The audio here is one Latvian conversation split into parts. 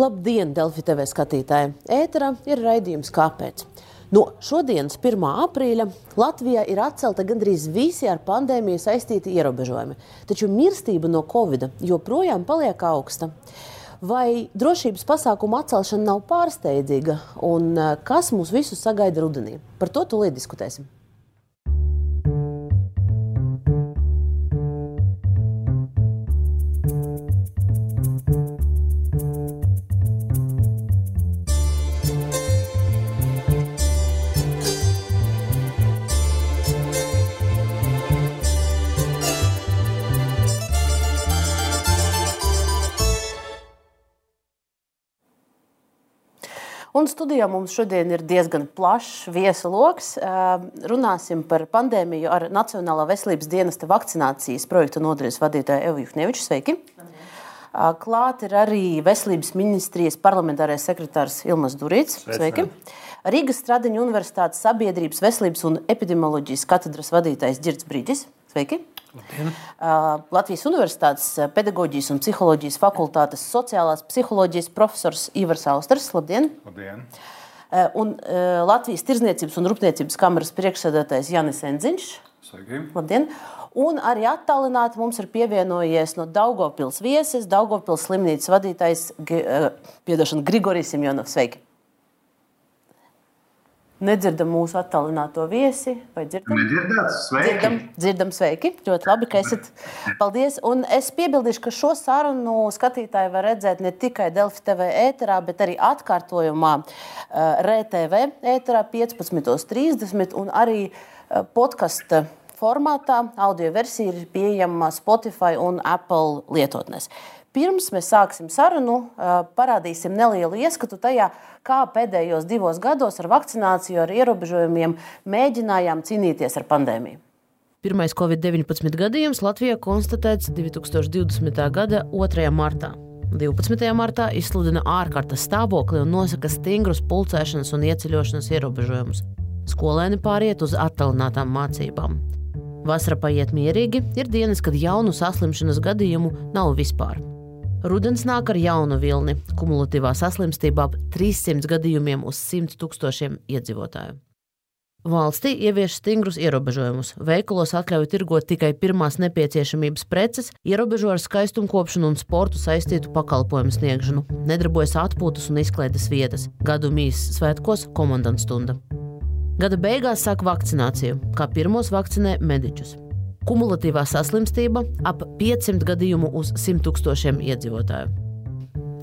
Labdien, Delfi TV skatītāji! Ēterā ir raidījums Kāpēc? No šodienas, 1. aprīļa, Latvijā ir atcelta gandrīz visi ar pandēmiju saistīti ierobežojumi. Taču mirstība no covid joprojām paliek augsta. Vai drošības pasākumu atcelšana nav pārsteidzīga un eh, kas mūs visus sagaida rudenī? Par to tūlīt diskutēsim. Un studijā mums šodien ir diezgan plašs viesu lokus. Runāsim par pandēmiju ar Nacionālā veselības dienesta vakcinācijas projektu nodaļas vadītāju Evu Juhneviču. Sveiki! Klāt ir arī Veselības ministrijas parlamentārais sekretārs Ilmas Durīts. Sveiki! Rīgas Stradiņa Universitātes sabiedrības veselības un epidemioloģijas katedras vadītājs Girts Brīdis. Sveiki! Labdien. Latvijas Universitātes pedagoģijas un psiholoģijas fakultātes sociālās psiholoģijas profesors Ivars Austers. Labdien! Labdien. Un Latvijas Tirzniecības un Rūpniecības kameras priekšsēdētājs Janis Enziņš. Sveiki! Labdien! Un arī attālināti mums ir pievienojies no Daugopils viesis, Daugopils slimnīcas vadītājs Grigorijs Simjonovs. Sveiki! Nedzirdam mūsu attālināto viesi. Vai dzirdam? Nedzirdāt, sveiki. Dzirdam, dzirdam, sveiki. Ļoti labi, ka esat. Paldies. Un es piebildīšu, ka šo sarunu skatītāji var redzēt ne tikai Delfi TV ēterā, bet arī atkārtojumā RTV ēterā 15.30 un arī podkasta formātā. Audio versija ir pieejama Spotify un Apple lietotnēs. Pirms mēs sāksim sarunu, parādīsim nelielu ieskatu tajā, kā pēdējos divos gados ar vakcināciju, ar ierobežojumiem mēģinājām cīnīties ar pandēmiju. Pirmais Covid-19 gadījums Latvijā konstatēts 2020. gada 2. martā. 12. martā izsludina ārkārtas stāvokli un nosaka stingrus pulcēšanas un ieceļošanas ierobežojumus. Skolēni pāriet uz attālinātām mācībām. Vasara paiet mierīgi, ir dienas, kad jaunu saslimšanas gadījumu nav vispār. Rudens nāk ar jaunu vilni, kumulatīvā saslimstība ap 300 gadījumiem uz 100 tūkstošiem iedzīvotāju. Valstī ievieš stingrus ierobežojumus. Veikalos atļauj tirgot tikai pirmās nepieciešamības preces, ierobežo ar skaistumkopšanu un sportu saistītu pakalpojumu sniegšanu, nedarbojas atpūtas un izklaides vietas, gadu mīsas svētkos komandants stunda. Gada beigās sāk vakcināciju, kā pirmos vakcinē mediķus. Kumulatīvā saslimstība ap 500 gadījumu uz 100 tūkstošiem iedzīvotāju.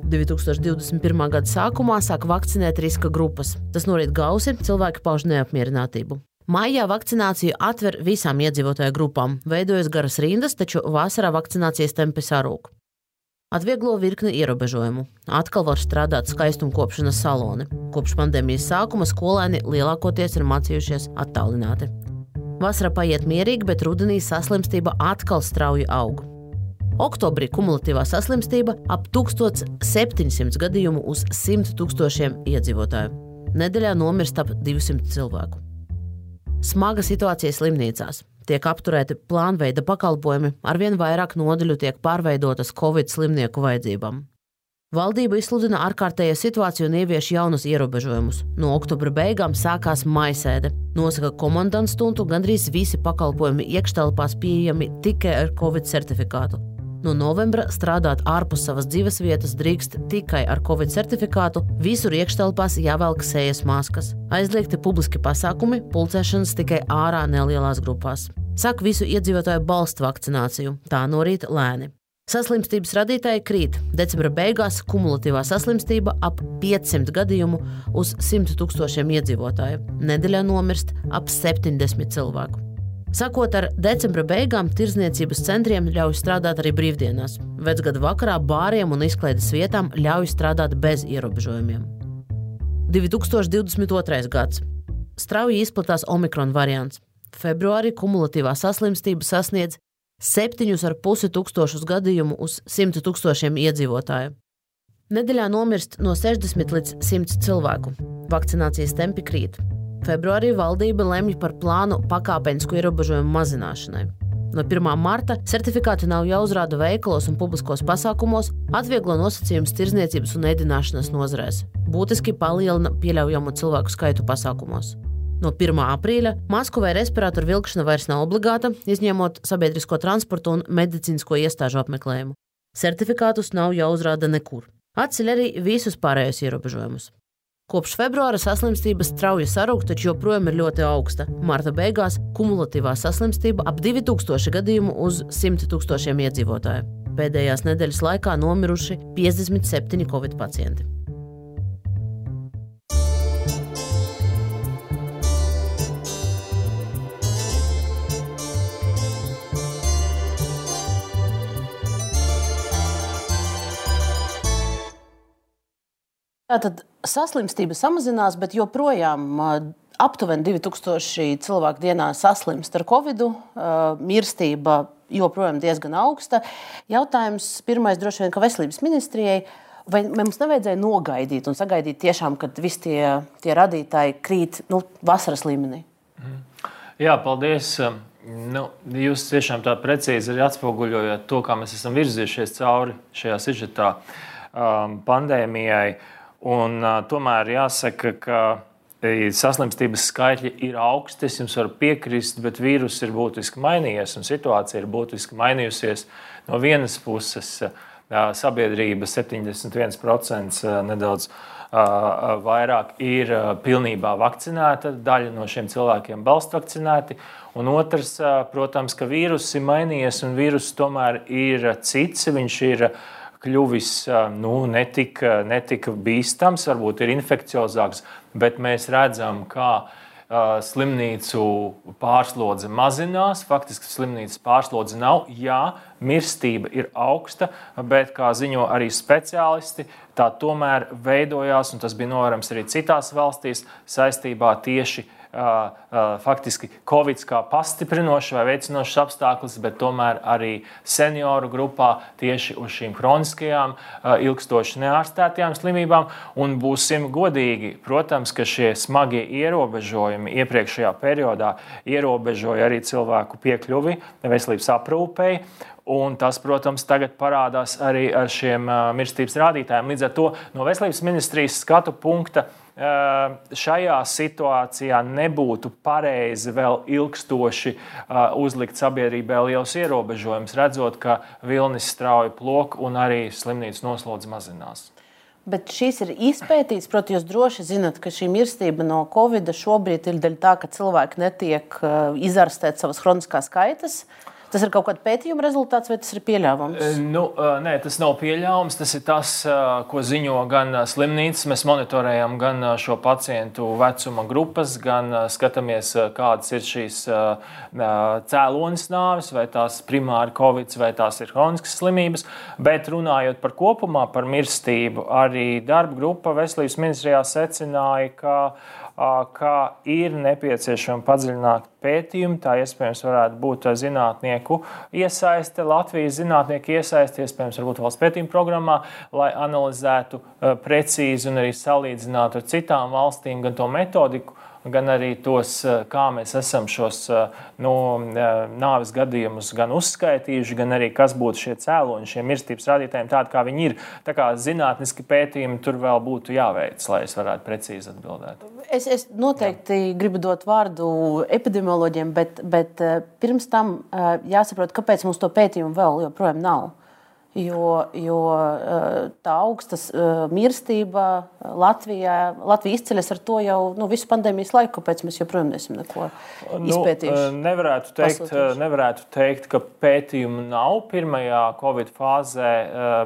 2021. gada sākumā sāk vakcinēt riska grupas. Tas norīt gausi, cilvēki pauž neapmierinātību. Maijā vakcināciju atver visām iedzīvotāju grupām, veidojas garas rindas, taču vasarā vakcinācijas tempi sarūk. Atvieglo virkni ierobežojumu. Atkal var strādāt skaistumkopšanas saloni. Kopš pandēmijas sākuma skolēni lielākoties ir mācījušies attālināti. Vasara paiet mierīgi, bet rudenī saslimstība atkal strauji aug. Oktobrī kumulatīvā saslimstība ap 1700 gadījumu uz 100 tūkstošiem iedzīvotāju. Nedēļā nomirst ap 200 cilvēku. Smaga situācija slimnīcās. Tiek apturēti plānveida pakalpojumi, arvien vairāk nodaļu tiek pārveidotas Covid slimnieku vajadzībām. Valdība izsludina ārkārtējo situāciju un ievieš jaunus ierobežojumus. No oktobra beigām sākās maisēde. Nosaka komandants stundu, gandrīz visi pakalpojumi iekštelpās pieejami tikai ar Covid certifikātu. No novembra strādāt ārpus savas dzīves vietas drīkst tikai ar Covid certifikātu, visur iekštelpās jāvelk sejas maskas. Aizliegti publiski pasākumi, pulcēšanas tikai ārā nelielās grupās. Saka visu iedzīvotāju balstu vakcināciju, tā no rīta lēni. Saslimstības radītāji krīt. Decembra beigās kumulatīvā saslimstība ap 500 gadījumu uz 100 tūkstošiem iedzīvotāju. Nedēļā nomirst ap 70 cilvēku. Sakot ar decembra beigām, tirzniecības centriem ļauj strādāt arī brīvdienās. Vecgada vakarā bāriem un izklaides vietām ļauj strādāt bez ierobežojumiem. 2022. gads. Strauji izplatās Omikron variants. Februārī kumulatīvā saslimstība sasniedz 7,5 tūkstošus gadījumu uz 100 tūkstošiem iedzīvotāju. Nedēļā nomirst no 60 līdz 100 cilvēku. Vakcinācijas tempi krīt. Februārī valdība lemj par plānu pakāpenisku ierobežojumu mazināšanai. No 1. marta certifikāti nav jāuzrāda veikalos un publiskos pasākumos, atvieglo nosacījumus tirzniecības un ēdināšanas nozarēs. Būtiski palielina pieļaujamo cilvēku skaitu pasākumos. No 1. aprīļa masku vai respiratoru vilkšana vairs nav obligāta, izņemot sabiedrisko transportu un medicīnisko iestāžu apmeklējumu. Certifikātus nav jāuzrāda nekur. Atceļ arī visus pārējos ierobežojumus. Kopš februāra saslimstība strauji sarūk, taču joprojām ir ļoti augsta. Marta beigās kumulatīvā saslimstība ap 2000 gadījumu uz 100 tūkstošiem iedzīvotāju. Pēdējās nedēļas laikā nomiruši 57 covid pacienti. Tātad saslimstība samazinās, bet joprojām aptuveni 2000 cilvēku dienā saslimst ar covid. Mirstība joprojām diezgan augsta. Jautājums pirmais droši vien, ka veselības ministrijai. Vai mums nevajadzēja nogaidīt un sagaidīt, tiešām, kad visi tie, tie radītāji krīt nu, vasaras līmenī? Mhm. Jā, paldies. Nu, jūs tiešām tā precīzi atspoguļojat to, kā mēs esam virzījušies cauri šajā sižetā um, pandēmijai. Uh, Un, uh, tomēr jāsaka, ka saslimstības skaitļi ir augsti. Es jums varu piekrist, bet vīruss ir būtiski mainījies un situācija ir būtiski mainījusies. No vienas puses, sabiedrība 71% nedaudz vairāk ir pilnībā vakcinēta, daļa no šiem cilvēkiem balstu vakcinēti. Un otrs, protams, ka vīruss ir mainījies un vīruss tomēr ir cits. Viņš ir kļuvis nu, netika, netika bīstams, varbūt ir infekciozāks, bet mēs redzam, ka slimnīcu pārslodze mazinās. Faktiski slimnīcas pārslodze nav. Jā, mirstība ir augsta, bet, kā ziņo arī speciālisti, tā tomēr veidojās, un tas bija novērams arī citās valstīs, saistībā tieši ar faktiski Covid kā pastiprinošs vai veicinošs apstākļus, bet tomēr arī senioru grupā tieši uz šīm kroniskajām, ilgstoši neārstētajām slimībām. Un būsim godīgi, protams, ka šie smagie ierobežojumi iepriekšējā periodā ierobežoja arī cilvēku piekļuvi veselības aprūpei. Un tas, protams, tagad parādās arī ar šiem mirstības rādītājiem. Līdz ar to no veselības ministrijas skatu punkta uh, šajā situācijā nebūtu pareizi vēl ilgstoši uzlikt sabiedrībai liels ierobežojums, redzot, ka vilnis strauji plok un arī slimnīcas noslodzi mazinās. Bet šīs ir izpētīts, protams, jūs droši zinat, ka šī mirstība no covid šobrīd ir daļa tā, ka cilvēki netiek izārstēti savas kroniskās kaitas. Tas ir kaut kāda pētījuma rezultāts, vai tas ir pieļāvams? Nu, nē, tas nav pieļāvams. Tas ir tas, ko ziņo gan slimnīcas. Mēs monitorējam gan šo pacientu vecuma grupas, gan skatāmies, kādas ir šīs cēlonis nāves, vai tās primāri covid, vai tās ir kroniskas slimības. Bet runājot par kopumā, par mirstību, arī darba grupa veselības ministrijā secināja, ka ka ir nepieciešama padziļināta pētījuma. Tā iespējams varētu būt zinātnieku iesaiste, Latvijas zinātnieku iesaiste, iespējams, varbūt valsts pētījuma programmā, lai analizētu precīzi un arī salīdzinātu ar citām valstīm gan to metodiku gan arī tos, eh, kā mēs esam šos eh, nu, eh, nāves gadījumus gan uzskaitījuši, gan arī kas būtu šie cēloņi šiem mirstības rādītājiem, tādi kā viņi ir. Tā kā zinātniski pētījumi tur vēl būtu jāveic, lai es varētu precīzi atbildēt. Es, es noteikti Jā. gribu dot vārdu epidemioloģiem, bet, bet pirms tam jāsaprot, kāpēc mums to pētījumu vēl joprojām nav. Jo, jo eh, tā augstas eh, mirstība Latvijā, Latvija izceļas ar to jau nu, visu pandēmijas laiku, kāpēc mēs joprojām neesam neko nu, izpētījuši. Nu, nevarētu, teikt, pasūtījuši. nevarētu teikt, ka pētījumu nav. Pirmajā Covid fāzē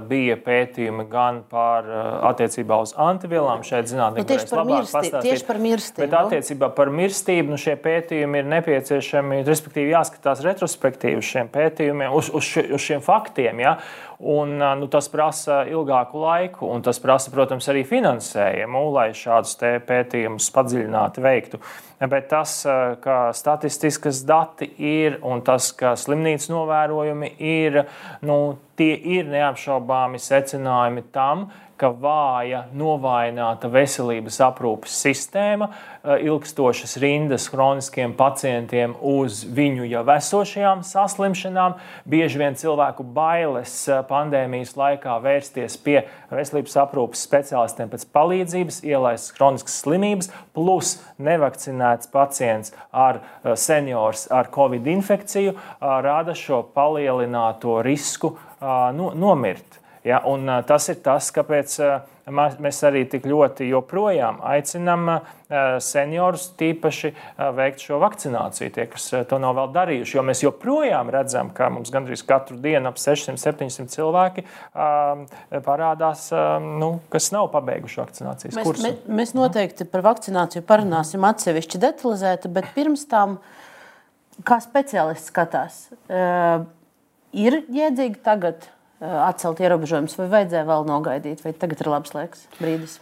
bija pētījumi gan par attiecībā uz antivielām. Šeit zinātnīgi nu, tieši, par mirsti, tieši par mirstību. Bet attiecībā par mirstību nu, šie pētījumi ir nepieciešami, respektīvi jāskatās retrospektīvi uz šiem pētījumiem, uz, uz, uz šiem faktiem. Ja? Un, nu, tas prasa ilgāku laiku, un tas prasa, protams, arī finansējumu, lai šādus pētījumus padziļināti veiktu. Bet tas, ka statistiskas dati ir un tas, ka slimnīcas novērojumi ir, nu, tie ir neapšaubāmi secinājumi tam, ka vāja, novājināta veselības aprūpes sistēma, ilgstošas rindas chroniskiem pacientiem uz viņu jau esošajām saslimšanām, bieži vien cilvēku bailes pandēmijas laikā vērsties pie veselības aprūpes speciālistiem pēc palīdzības, ielaist chroniskas slimības, plus nevakcinēts pacients ar eh, seniors ar covid infekciju rada šo palielināto risku nomirt. Ja, un, tas ir tas, kāpēc mēs arī tik ļoti joprojām aicinām seniorus tīpaši veikt šo vakcināciju, tie, kas to nav vēl darījuši. Jo mēs joprojām redzam, ka mums gandrīz katru dienu ap 600-700 cilvēki parādās, nu, kas nav pabeiguši vakcinācijas mēs, kursu. Mēs, mēs noteikti par vakcināciju parunāsim atsevišķi detalizēti, bet pirms tam, kā speciālists skatās, ir jēdzīgi tagad atcelt ierobežojumus, vai vajadzēja vēl nogaidīt, vai tagad ir labs laiks, brīdis?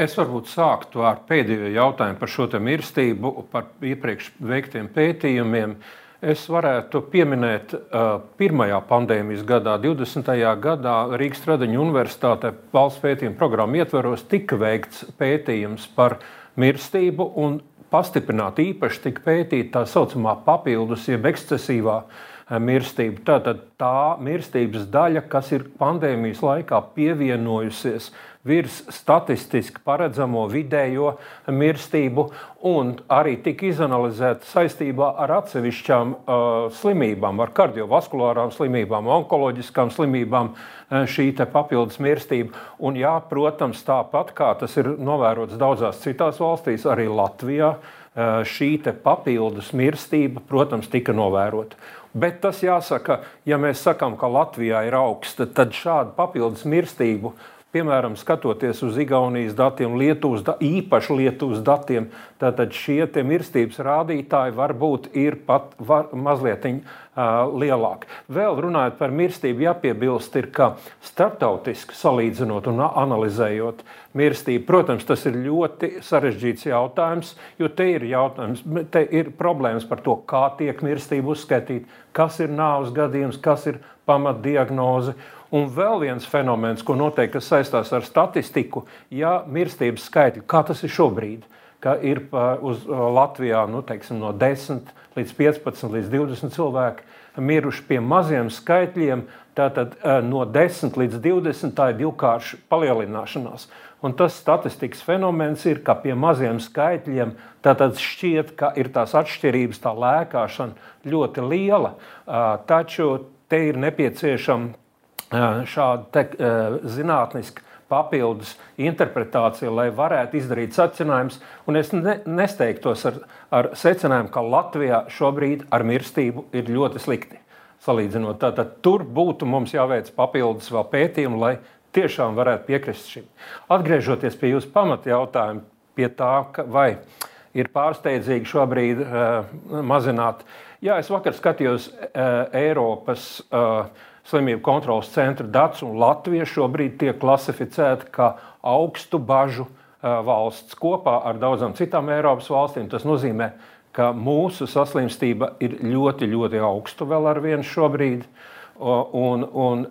Es varbūt sāktu ar pēdējo jautājumu par šo mirstību, par iepriekš veiktiem pētījumiem. Es varētu pieminēt, ka pirmajā pandēmijas gadā, 20. gadā, Rīgas Tradiņu Universitātē valsts pētījuma programmu ietvaros tika veikts pētījums par mirstību un pastiprināti īpaši tika pētīta tā saucamā papildus, jeb ekscesīvā mirstība. Tātad tā mirstības daļa, kas ir pandēmijas laikā pievienojusies virs statistiski paredzamo vidējo mirstību, un arī tika izanalizēta saistībā ar atsevišķām uh, slimībām, ar kardiovaskulārām slimībām, onkoloģiskām slimībām, uh, šī papildus mirstība. Un, jā, protams, tāpat kā tas ir novērots daudzās citās valstīs, arī Latvijā uh, šī papildus mirstība, protams, tika novērota. Bet tas jāsaka, ja mēs sakām, ka Latvijā ir augsta, tad šādu papildus mirstību Piemēram, skatoties uz Igaunijas datiem, Lietuvas, da, īpaši Lietuvas datiem, tad šie mirstības rādītāji varbūt ir pat var, mazliet uh, lielāki. Vēl runājot par mirstību, jāpiebilst, ir, ka starptautiski salīdzinot un analizējot mirstību, protams, tas ir ļoti sarežģīts jautājums, jo te ir, jautājums, te ir problēmas par to, kā tiek mirstība uzskaitīta, kas ir nāves gadījums, kas ir pamatdiagnoze. Un vēl viens fenomens, ko noteikti saistās ar statistiku, ja mirstības skaitļi, kā tas ir šobrīd, ka ir uz Latvijā nu, teiksim, no 10 līdz 15 līdz 20 cilvēki miruši pie maziem skaitļiem, tātad no 10 līdz 20 tā ir divkārša palielināšanās. Un tas statistikas fenomens ir, ka pie maziem skaitļiem šķiet, ka ir tās atšķirības, tā lēkāšana ļoti liela. Taču te ir nepieciešama šāda te, zinātniska papildus interpretācija, lai varētu izdarīt secinājumus. Es ne, nesteigtos ar, ar secinājumu, ka Latvijā šobrīd ar mirstību ir ļoti slikti. Salīdzinot, tātad tur būtu mums jāveic papildus vēl pētījumi, lai tiešām varētu piekrist šim. Atgriežoties pie jūsu pamatjautājuma, pie tā, ka vai ir pārsteidzīgi šobrīd uh, mazināt. Jā, es vakar skatījos uh, Eiropas uh, slimību kontrolas centra datus, un Latvija šobrīd tiek klasificēta kā augstu bažu valsts kopā ar daudzām citām Eiropas valstīm. Tas nozīmē, ka mūsu saslimstība ir ļoti, ļoti augsta vēl ar vienu šobrīd. Un, un,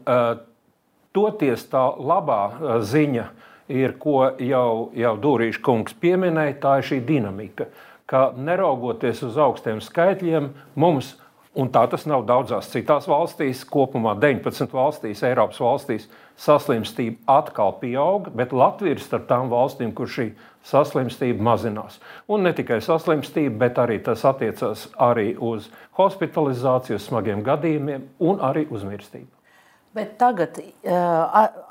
toties tā labā ziņa ir, ko jau, jau Dūrīša kungs pieminēja, tā ir šī dinamika. Ka neraugoties uz augstiem skaitļiem, mums Un tā tas nav daudzās citās valstīs. Kopumā 19 valstīs, Eiropas valstīs, saslimstība atkal pieauga, bet Latvija ir starp tām valstīm, kur šī saslimstība mazinās. Un ne tikai saslimstība, bet arī tas attiecas arī uz hospitalizāciju, smagiem gadījumiem un arī uz mirstību. Bet tagad,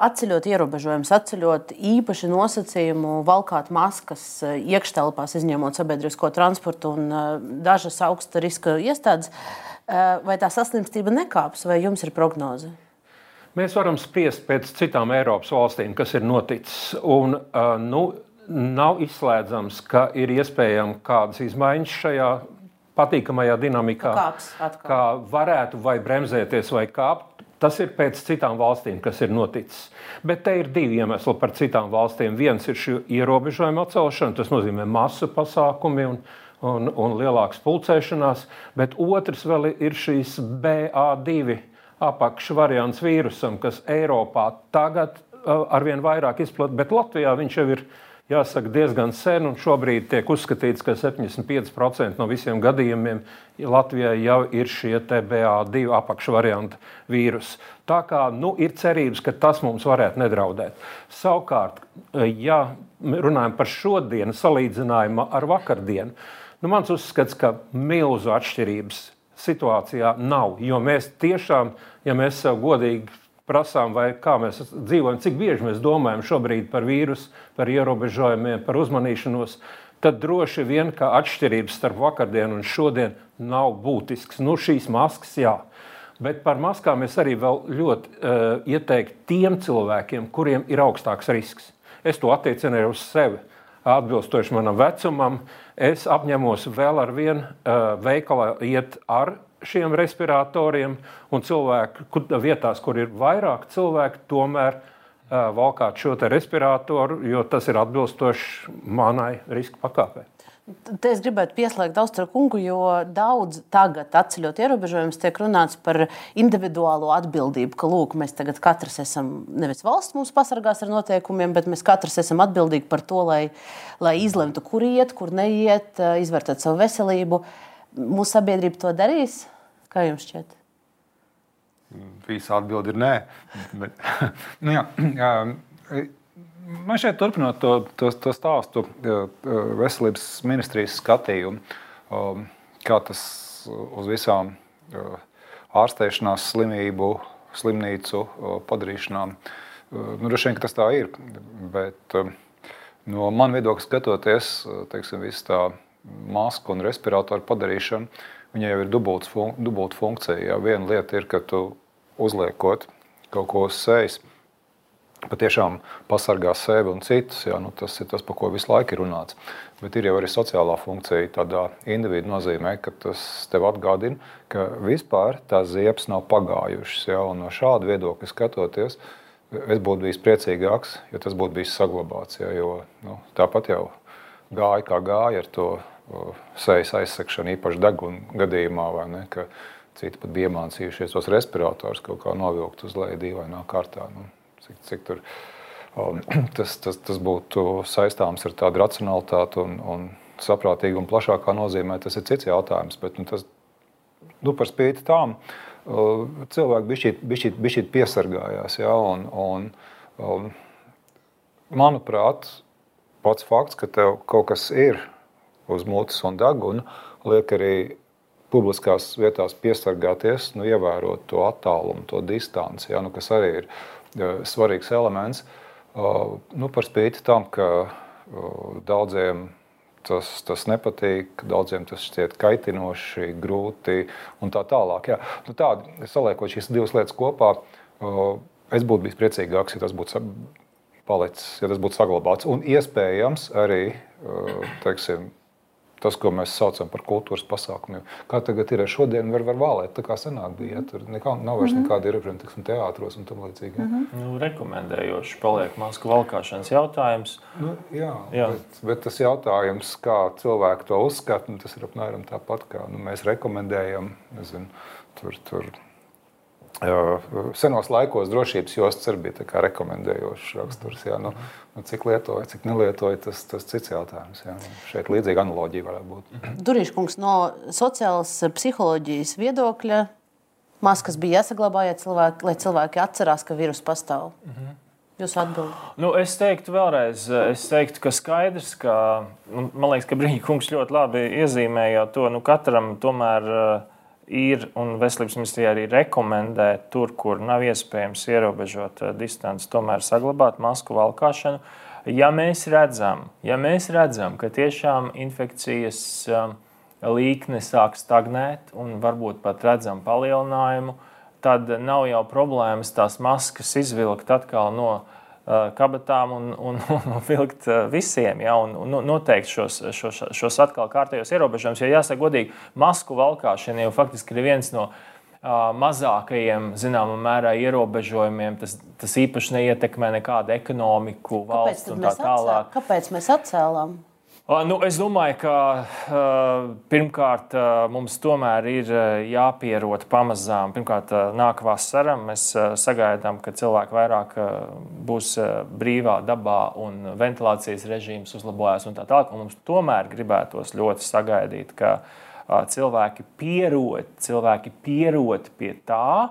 atceļot ierobežojumus, atceļot īpaši nosacījumu, valkāt maskas iekštelpās, izņemot sabiedrisko transportu un dažas augsta riska iestādes, vai tā saslimstība nekāps, vai jums ir prognoze? Mēs varam spriest pēc citām Eiropas valstīm, kas ir noticis. Un, nu, nav izslēdzams, ka ir iespējams kādas izmaiņas šajā patīkamajā dinamikā, Kāps, kā varētu vai bremzēties vai kāpt. Tas ir pēc citām valstīm, kas ir noticis. Bet te ir divi iemesli par citām valstīm. Viens ir šī ierobežojuma atcelšana, tas nozīmē masu pasākumi un, un, un lielākas pulcēšanās, bet otrs vēl ir šīs BA2 apakšvariants vīrusam, kas Eiropā tagad arvien vairāk izplatīts, bet Latvijā viņš jau ir jāsaka, diezgan sen, un šobrīd tiek uzskatīts, ka 75% no visiem gadījumiem Latvijā jau ir šie BA2 apakšvariantu vīrusi. Tā kā nu, ir cerības, ka tas mums varētu nedraudēt. Savukārt, ja runājam par šodienu salīdzinājumā ar vakardienu, nu, mans uzskats, ka milzu atšķirības situācijā nav, jo mēs tiešām, ja mēs sev godīgi prasām, vai kā mēs dzīvojam, cik bieži mēs domājam šobrīd par vīrusu, par ierobežojumiem, par uzmanīšanos, tad droši vien kā atšķirības starp vakardienu un šodienu nav būtisks. Nu, šīs maskas, jā. Bet par maskām es arī ļoti uh, ieteiktu tiem cilvēkiem, kuriem ir augstāks risks. Es to attiecinu arī uz sevi. Atbilstoši manam vecumam, es apņemos vēl ar vienu uh, veikalā iet ar šiem respiratoriem, un cilvēki vietās, kur ir vairāk cilvēku, tomēr uh, valkāt šo respiratoru, jo tas ir atbilstoši manai riska pakāpei. Te es gribētu pieslēgt Austrālu kungu, jo daudz tagad, atceļot ierobežojumus, tiek runāts par individuālo atbildību. Ka, lūk, mēs tagad katrs esam, nevis valsts mūs pasargās ar noteikumiem, bet mēs katrs esam atbildīgi par to, lai, lai izlemtu, kur iet, kur neiet, izvērtēt savu veselību. Uh, Mūsu sabiedrība to darīs? Kā jums šķiet? Visa atbilde ir nē. Bet, nu jā, jā, man šeit turpinot to, to, to stāstu veselības ministrijas skatījumu, kā tas uz visām ārstēšanās slimību, slimnīcu padarīšanām. Nu, Droši vien, tas tā ir. Bet no man viedokļa skatoties, teiksim, viss tā masku un respiratoru padarīšana, viņai jau ir dubulta fun dubult funkcija. Jā. Viena lieta ir, ka tu uzliekot kaut ko uz sejas, patiešām pasargā sevi un citus. Jā, nu, tas ir tas, par ko visu laiku ir runāts. Bet ir jau arī sociālā funkcija. Tādā individu nozīmē, ka tas tev atgādina, ka vispār tās ziepes nav pagājušas. Jā, no šāda viedokļa skatoties, es būtu bijis priecīgāks, ja tas būtu bijis saglabāts. Jā, jo nu, tāpat jau gāja kā gāja ar to sejas aizsegšanu, īpaši deguna gadījumā, vai ne? Ka citi pat bija iemācījušies tos respiratorus kaut kā novilkt uz leju dīvainā kārtā. Nu, cik, cik tur, um, tas, tas, tas būtu saistāms ar tādu racionalitāti un, un saprātīgu un plašākā nozīmē, tas ir cits jautājums. Bet, nu, tas, nu, par spīti tām cilvēki bišķīt, bišķīt piesargājās. Ja, un, un, un, manuprāt, pats fakts, ka tev kaut kas ir uz mutes un deguna, liek arī publiskās vietās piesargāties, nu, ievērot to attālumu, to distanci, ja, nu, kas arī ir uh, svarīgs elements. Uh, nu, par spīti tam, ka uh, daudziem tas, tas nepatīk, daudziem tas šķiet kaitinoši, grūti un tā tālāk. Ja. Nu, tādi, saliekot šīs divas lietas kopā, uh, es būtu bijis priecīgāks, ja tas būtu palicis, ja tas būtu saglabāts. Un iespējams arī uh, teiksim, tas, ko mēs saucam par kultūras pasākumiem. Kā tagad ir šodien, var, var vālēt, tā kā senāk bija. Ja? Tur nekā, nav vairs mm -hmm. nekāda ierobežojuma, teātros un tam līdzīgi. Ja? Mm -hmm. nu, rekomendējoši paliek masku valkāšanas jautājums. Nu, jā, jā. Bet, bet tas jautājums, kā cilvēki to uzskata, nu, tas ir apmēram tāpat, kā nu, mēs rekomendējam. Nezinu, tur, tur, Senos laikos drošības jostas arī bija rekomendējošs raksturs. Jā, nu, nu, cik lietoja, cik nelietoja, tas ir cits jautājums. Jā. Šeit līdzīga analoģija varētu būt. Durīškungs no sociālas psiholoģijas viedokļa. Maskas bija jāsaglabā, ja cilvēki, lai cilvēki atcerās, ka vīrus pastāv. Mhm. Jūsu atbildi? Nu, es teiktu vēlreiz, es teiktu, ka skaidrs, ka nu, man liekas, ka Brīņķa kungs ļoti labi iezīmēja to, nu, katram tomēr uh, ir, un veselības ministrija arī rekomendē, tur, kur nav iespējams ierobežot eh, distanci, tomēr saglabāt masku valkāšanu. Ja mēs redzam, ja mēs redzam ka tiešām infekcijas eh, līkne sāk stagnēt un varbūt pat redzam palielinājumu, tad nav jau problēmas tās maskas izvilkt atkal no kabatām un, un, un vilkt eh, visiem, ja, un, un noteikt šos, šos, šos atkal kārtējos ierobežojumus. Jo jāsaka, godīgi, masku valkāšana jau faktiski ir viens no uh, mazākajiem, zināmā mērā, ierobežojumiem. Tas, tas īpaši neietekmē nekādu ekonomiku, valsts un tā tālāk. Kāpēc mēs atcēlām? Nu, es domāju, ka pirmkārt mums tomēr ir jāpierod pamazām. Pirmkārt, uh, nāk vasara. Mēs sagaidām, ka cilvēki vairāk būs brīvā dabā un ventilācijas režīms uzlabojas un tā tālāk. Un mums tomēr gribētos ļoti sagaidīt, ka cilvēki pierod, cilvēki pierod pie tā,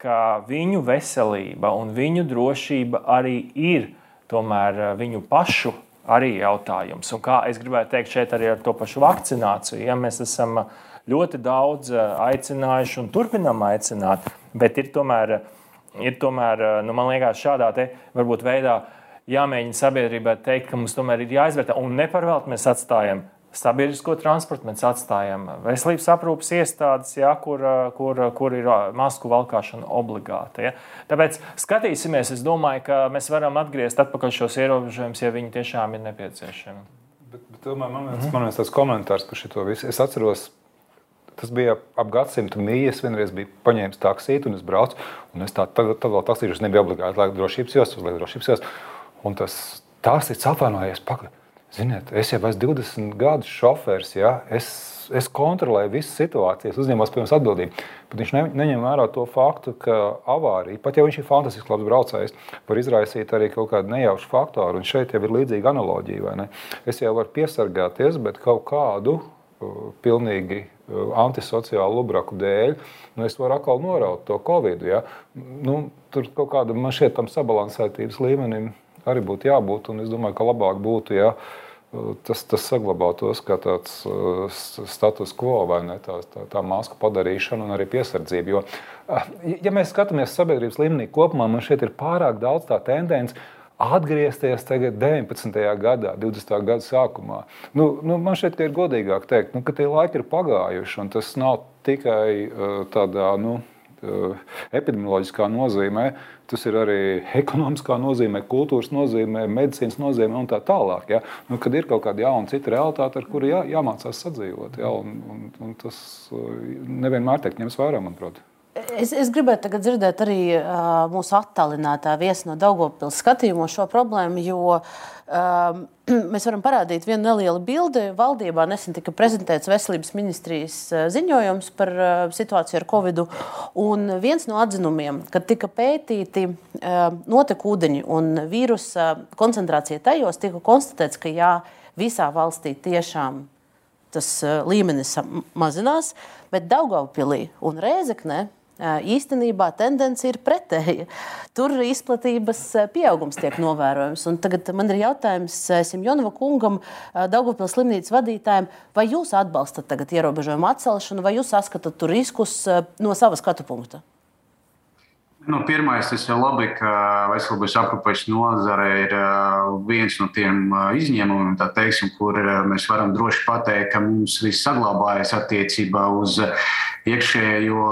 ka viņu veselība un viņu drošība arī ir tomēr viņu pašu arī jautājums. Un kā es gribētu teikt šeit arī ar to pašu vakcināciju, ja mēs esam ļoti daudz eh, aicinājuši un turpinām aicināt, bet ir tomēr, ir tomēr nu, man liekas, šādā te, varbūt veidā jāmēģina sabiedrībai teikt, ka mums tomēr ir jāizvērtē un neparvēlt mēs atstājam sabiedrisko transportu, mēs atstājam veselības aprūpas iestādes, ja, kur, kur, kur ir masku valkāšana obligāta. Ja. Tāpēc skatīsimies, es domāju, ka mēs varam atgriezt atpakaļ šos ierobežojumus, ja viņi tiešām ir nepieciešami. Bet, bet tomēr man viens mm -hmm. komentārs par šo visu. Es atceros, Tas bija ap gadsimtu mījas. Vienreiz bija paņēmis taksiju, un es braucu. Un es tā, tad, tad vēl taksīšos nebija obligāti liekt drošības jostas, liekt drošības jostas. Un tas taksīts apvainojies. Pagaid, Ziniet, es jau esmu 20 gadus šofērs. Ja? Es, es kontrolēju visas situācijas, uzņēmos pirms atbildību. Bet viņš ne, neņem vērā to faktu, ka avārija, pat ja viņš ir fantastisks labs braucējs, var izraisīt arī kaut kādu nejaušu faktoru. Un šeit jau ir līdzīga analoģija. Es jau varu piesargāties, bet kaut kādu uh, pilnīgi uh, antisociālu lubraku dēļ, nu es varu atkal noraut to covid. Ja? Nu, tur kaut kādam man šķiet tam sabalansētības līmenim arī būtu jābūt. Un es domāju, ka labāk būtu, ja tas, tas saglabātos kā tāds uh, status quo vai ne, tā, tā, tā masku padarīšana un arī piesardzība. Jo, uh, ja mēs skatāmies sabiedrības līmenī kopumā, man šeit ir pārāk daudz tā tendence. Atgriezties tagad 19. gadā, 20. gada sākumā. Nu, nu, man šeit ir godīgāk teikt, nu, ka tie laiki ir pagājuši, un tas nav tikai uh, tādā nu, epidemioloģiskā nozīmē, tas ir arī ekonomiskā nozīmē, kultūras nozīmē, medicīnas nozīmē un tā tālāk. Ja? Nu, kad ir kaut kāda jauna cita realitāte, ar kuru jā, jāmācās sadzīvot, ja? un, un, un tas nevienmēr tiek ņemts vērā, manuprāt. Es, es gribētu dzirdēt arī uh, mūsu attālinātā viesa no Daugopils skatījuma šo problēmu, jo uh, mēs varam parādīt vienu nelielu bildi. Valdībā nesen tika prezentēts veselības ministrijas ziņojums par uh, situāciju ar covid. Un viens no atzinumiem, kad tika pētīti uh, notekūdeņi un vīrusa koncentrācija tajos, tika konstatēts, ka jā, visā valstī tiešām tas līmenis mazinās, bet Daugopilī un Rēzeknē īstenībā tendence ir pretēja. Tur izplatības pieaugums tiek novērojams. Un tagad man ir jautājums Simjonova kungam, Daugopils slimnīcas vadītājiem, vai jūs atbalstat tagad ierobežojumu atcelšanu, vai jūs saskatāt tur riskus no sava skatu punkta? Nu, pirmais, tas ir labi, ka veselības aprūpes nozare ir viens no tiem izņēmumiem, teiksim, kur mēs varam droši pateikt, ka mums viss saglabājas attiecībā uz iekšējo,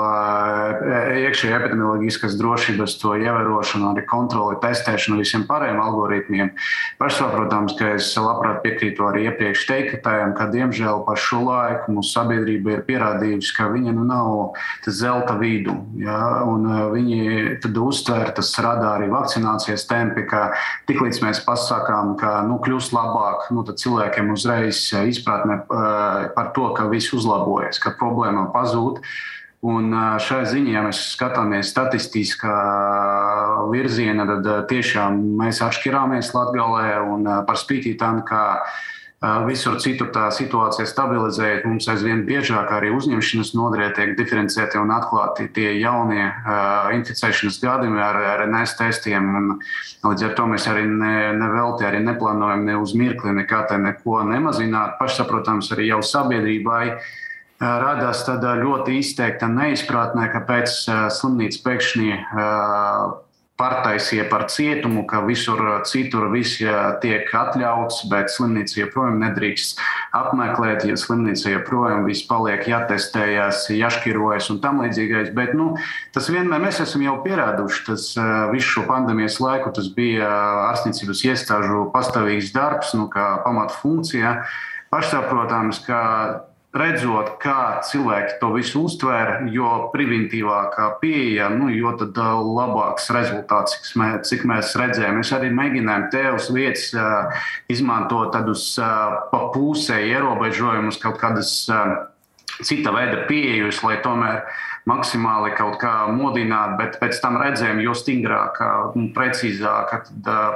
iekšējo epidemioloģiskas drošības to ievērošanu, arī kontroli, testēšanu, visiem pārējiem algoritmiem. Pašsaprotams, ka es labprāt piekrītu arī iepriekš teiktajam, ka diemžēl par šo laiku mūsu sabiedrība ir pierādījusi, ka viņa nu nav zelta vidu. Ja? Viņi tad uztver, tas rada arī vakcinācijas tempi, ka tiklīdz mēs pasakām, ka nu, kļūst labāk, nu, tad cilvēkiem uzreiz izpratne par to, ka viss uzlabojas, ka problēma pazūd. Un šai ziņā, ja mēs skatāmies statistiskā virzienā, tad tiešām mēs atšķirāmies Latvijā un par spīti tam, ka visur citur tā situācija stabilizējas. Mums aizvien biežāk arī uzņemšanas nodrē tiek diferencēti un atklāti tie jaunie uh, inficēšanas gadījumi ar RNS testiem. Un, līdz ar to mēs arī ne, nevelti arī neplānojam ne uz mirkli nekā te neko nemazināt. Pašsaprotams, arī jau sabiedrībai radās tāda ļoti izteikta neizpratne, kāpēc slimnīca pēkšņi pārtaisie par cietumu, ka visur citur viss tiek atļauts, bet slimnīca joprojām nedrīkst apmeklēt, ja slimnīca joprojām viss paliek jātestējas, jāškirojas un tam līdzīgais. Bet nu, tas vienmēr mēs esam jau pierāduši, tas visu šo pandēmijas laiku tas bija ārstniecības iestāžu pastāvīgs darbs, nu, kā pamatfunkcija. Pašsaprotams, ka redzot, kā cilvēki to visu uztvēra, jo preventīvākā pieeja, nu, jo tad uh, labāks rezultāts, cik mēs, cik mēs redzējām. Mēs arī mēģinājām te uz vietas uh, izmantot tādus uh, pa pusē ierobežojumus, kaut kādas cita veida pieejas, lai tomēr maksimāli kaut kā modināt, bet pēc tam redzējām, jo stingrāka un precīzāka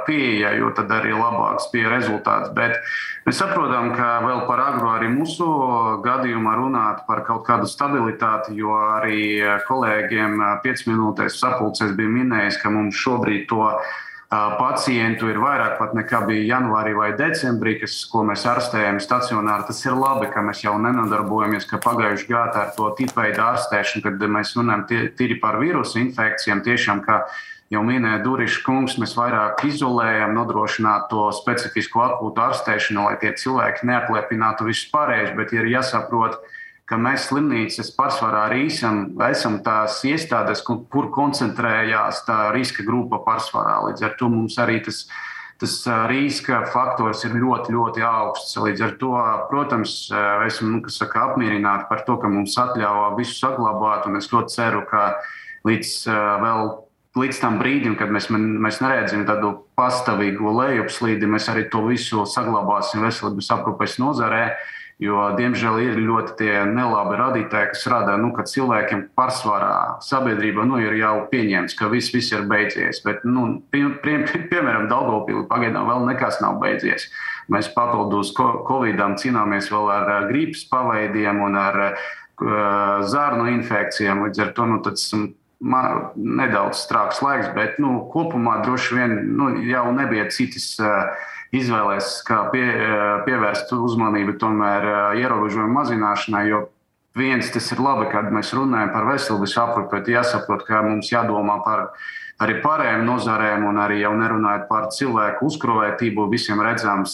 pieeja, jo tad arī labāks bija rezultāts. Bet mēs saprotam, ka vēl par agru arī mūsu gadījumā runāt par kaut kādu stabilitāti, jo arī kolēģiem 5 minūtēs sapulcēs bija minējis, ka mums šobrīd to ir pacientu ir vairāk pat nekā bija janvārī vai decembrī, kas, ko mēs ārstējam stacionāri. Tas ir labi, ka mēs jau nenodarbojamies, ka pagājuši gadu ar to tipveidu ārstēšanu, kad mēs runājam tīri par vīrusu infekcijām, tiešām, ka jau minēja Duriša kungs, mēs vairāk izolējam, nodrošināt to specifisku akūtu ārstēšanu, lai tie cilvēki neapliepinātu visus pārējos, bet ir jāsaprot, ka ka mēs slimnīcas pārsvarā arī esam, esam tās iestādes, kur, koncentrējās tā riska grupa pārsvarā. Līdz ar to mums arī tas, tas riska faktors ir ļoti, ļoti augsts. Līdz ar to, protams, esmu nu, saka, apmierināti par to, ka mums atļāva visu saglabāt, un es ļoti ceru, ka līdz vēl. Līdz tam brīdim, kad mēs, mēs neredzam tādu pastāvīgu lejupslīdi, mēs arī to visu saglabāsim veselības aprūpes nozarē. Uh, Jo, diemžēl, ir ļoti nelabi radītāji, kas rada, nu, ka cilvēkiem pārsvarā sabiedrība nu, ir jau pieņemts, ka viss, viss ir beidzies. Bet, nu, pie, pie, piemēram, Daugopilī pagaidām vēl nekas nav beidzies. Mēs papildus Covidam cīnāmies vēl ar gripas paveidiem un ar uh, zārnu infekcijām. Līdz ar to nu, tas man, nedaudz strāks laiks, bet nu, kopumā droši vien nu, jau nebija citas. Uh, izvēlēs, pie, pievērst uzmanību tomēr ierobežojumu mazināšanai. Jo viens tas ir labi, kad mēs runājam par veselības aprūpi, bet jāsaprot, ka mums jādomā par arī pārējām nozarēm, un arī jau nerunājot par cilvēku uzkrovētību, visiem redzams,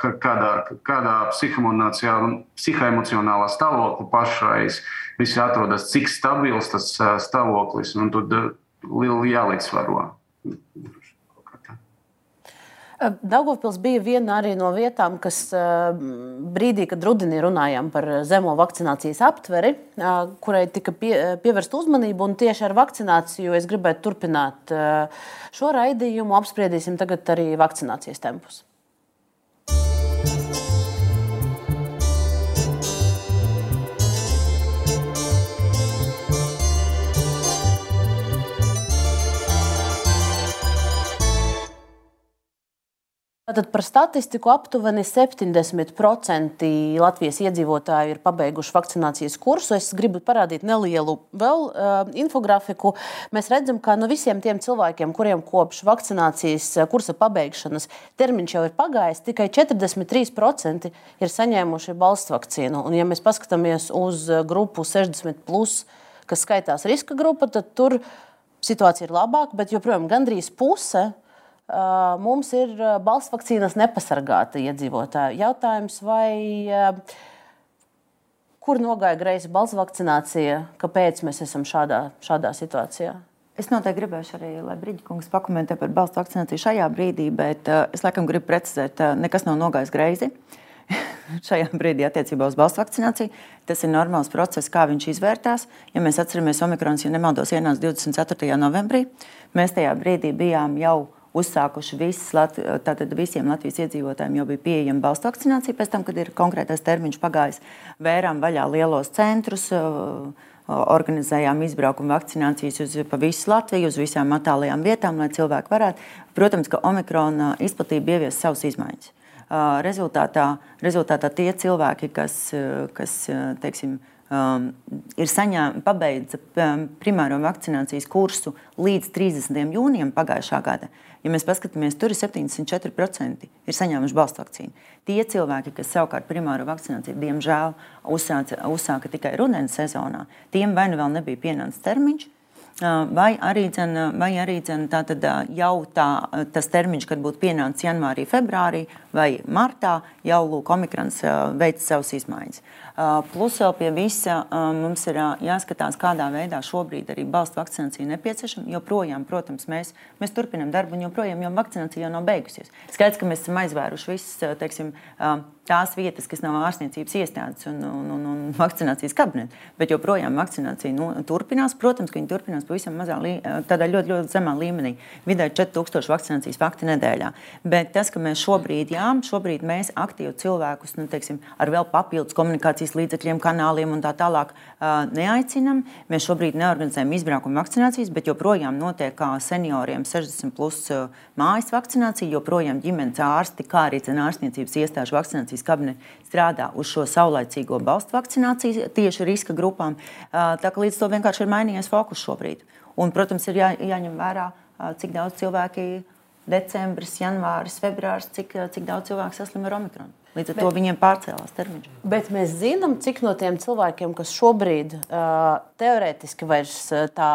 ka kādā, kādā psihoemocionālā stāvoklī pašreiz visi atrodas, cik stabils tas stāvoklis, un tad liela jālīdzsvaro. Daugopils bija viena no vietām, kas brīdī, kad rudenī runājām par zemo vakcinācijas aptveri, kurai tika pie, pievērsta uzmanība. Tieši ar vakcināciju es gribētu turpināt šo raidījumu. Apspriedīsim tagad arī vakcinācijas tempus. Tātad par statistiku aptuveni 70% Latvijas iedzīvotāju ir pabeiguši vakcinācijas kursu. Es gribu parādīt nelielu vēl uh, infografiku. Mēs redzam, ka no visiem tiem cilvēkiem, kuriem kopš vakcinācijas kursa pabeigšanas termiņš jau ir pagājis, tikai 43% ir saņēmuši balstu vakcīnu. Un, ja mēs paskatāmies uz grupu 60, plus, kas skaitās riska grupa, tad tur situācija ir labāka, bet joprojām gandrīz puse mums ir balss vakcīnas nepasargāta iedzīvotāja. Jautājums, vai kur nogāja greizi balss vakcinācija, kāpēc mēs esam šādā, šādā situācijā? Es noteikti gribēšu arī, lai Brīdīkungs pakomentē par balstu vakcināciju šajā brīdī, bet uh, es laikam gribu precizēt, ka uh, nekas nav nogājis greizi. šajā brīdī attiecībā uz balstu vakcināciju. Tas ir normāls process, kā viņš izvērtās. Ja mēs atceramies, Omikrons, ja nemaldos, ienāca 24. novembrī, mēs tajā brīdī bijām jau uzsākuši visas, tātad visiem Latvijas iedzīvotājiem jau bija pieejama balstu vakcinācija. Pēc tam, kad ir konkrētais termiņš pagājis, vērām vaļā lielos centrus. Organizējām izbraukumu vakcinācijas uz visu Latviju, uz visām attālajām vietām, lai cilvēki varētu. Protams, ka omikrona izplatība ievies savas izmaiņas. Rezultātā, rezultātā tie cilvēki, kas, kas teiksim, um, ir saņēmuši, pabeidza primāro vakcinācijas kursu līdz 30. jūnijam pagājušā gada, Ja mēs paskatāmies, tur ir 74% ir saņēmuši balstu vakcīnu. Tie cilvēki, kas savukārt primāro vakcināciju, diemžēl, uzsāca, uzsāka tikai rudenī sezonā, tiem vai nu vēl nebija pienācis termiņš, Vai arī, dzen, vai arī dzen, tā tad, jau tā, tas termiņš, kad būtu pienācis janvārī, februārī vai martā, jau Lūk, Omikrons veic savas izmaiņas. Plus vēl pie visa mums ir jāskatās, kādā veidā šobrīd arī balstu vakcinācija nepieciešama. Joprojām, protams, mēs, mēs turpinām darbu, un joprojām jau vakcinācija jau nav beigusies. Skaidrs, ka mēs esam aizvēruši visas, teiksim, tās vietas, kas nav ārstniecības iestādes un, un, un, un vakcinācijas kabineti. Bet joprojām vakcinācija nu, turpinās. Protams, ka viņi turpinās pavisam mazā, tādā ļoti, ļoti zemā līmenī. Vidēji 4000 vakcinācijas fakti nedēļā. Bet tas, ka mēs šobrīd, jā, šobrīd mēs aktīvi cilvēkus nu, teiksim, ar vēl papildus komunikācijas līdzekļiem, kanāliem un tā tālāk neaicinām. Mēs šobrīd neorganizējam izbraukumu vakcinācijas, bet joprojām notiek kā senioriem 60 plus mājas vakcinācija, joprojām ģimenes ārsti, kā arī ārstniecības iestāžu vakcinācija vakcinācijas kabineti strādā uz šo saulaicīgo balstu vakcināciju tieši riska grupām. Tā kā līdz to vienkārši ir mainījies fokus šobrīd. Un, protams, ir jā, jāņem vērā, cik daudz cilvēki decembris, janvāris, februāris, cik, cik daudz cilvēku saslim ar omikronu. Līdz ar bet, to viņiem pārcēlās termiņš. Bet mēs zinām, cik no tiem cilvēkiem, kas šobrīd uh, teorētiski vairs uh, tā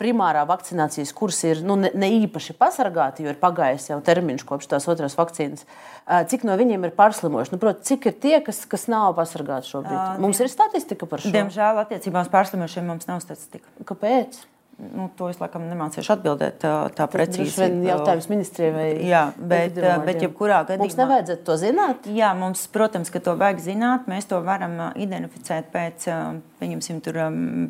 primārā vakcinācijas kurs ir nu, ne, ne īpaši pasargāti, jo ir pagājis jau termiņš kopš tās otras vakcīnas. Cik no viņiem ir pārslimojuši? Nu, prot, cik ir tie, kas, kas nav pasargāti šobrīd? Uh, mums ir statistika par šo. Diemžēl attiecībā uz pārslimošiem mums nav statistika. Kāpēc? Nu, to es laikam nemācīšu atbildēt tā, tā precīzi. Tas ir jautājums ministrijai vai Jā, bet, bet jebkurā gadījumā. Mums nevajadzētu to zināt? Jā, mums, protams, ka to vajag zināt. Mēs to varam identificēt pēc pieņemsim, tur,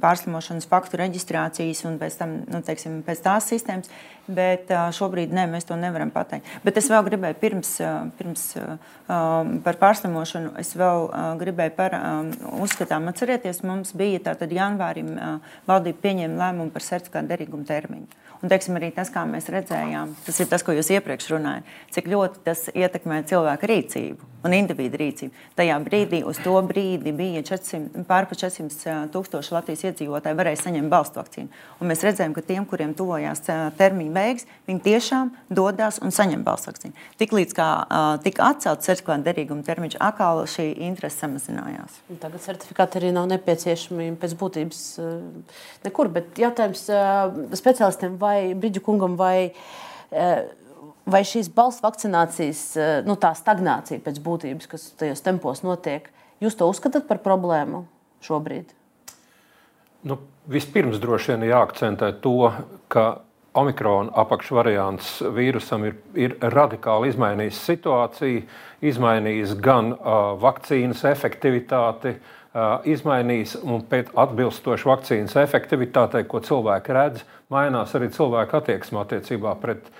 pārslimošanas faktu reģistrācijas un pēc, tam, nu, teiksim, pēc tās sistēmas. Bet šobrīd ne, mēs to nevaram pateikt. Bet es vēl gribēju pirms, pirms par pārslimošanu, es vēl gribēju par uzskatām. Atcerieties, mums bija tātad janvārim valdība pieņēma lēmumu par certifikātu derīgumu termiņu. Un, teiksim, arī tas, kā mēs redzējām, tas ir tas, ko jūs iepriekš runājāt, cik ļoti tas ietekmē cilvēku rīcību un individu rīcību. Tajā brīdī, uz to brīdi bija 400, pār 400 tūkstoši Latvijas iedzīvotāji varēja saņemt balstu vakcīnu. Un mēs redzējām, ka tiem, kuriem tuvojās termiņa beigas, viņi tiešām dodas un saņem balstu vakcīnu. Tiklīdz kā tika atcelts certifikāta derīguma termiņš, atkal šī interese samazinājās. Tagad certifikāti arī nav nepieciešami pēc būtības nekur. Bet jautājums speciālistiem, vai Brīdžu kungam, vai vai šīs balss vakcinācijas eh, nu, stagnācija pēc būtības, kas tajos tempos notiek, jūs to uzskatāt par problēmu šobrīd? Nu, vispirms droši vien jāakcentē to, ka Omikrona apakšvariants vīrusam ir, ir radikāli izmainījis situāciju, izmainījis gan uh, vakcīnas efektivitāti, uh, izmainījis un pēc atbilstoši vakcīnas efektivitātei, ko cilvēki redz, mainās arī cilvēku attieksme attiecībā pret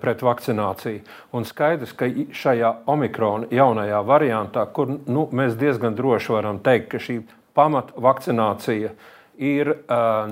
pret vakcināciju. Un skaidrs, ka šajā omikrona jaunajā variantā, kur nu, mēs diezgan droši varam teikt, ka šī pamatvakcinācija ir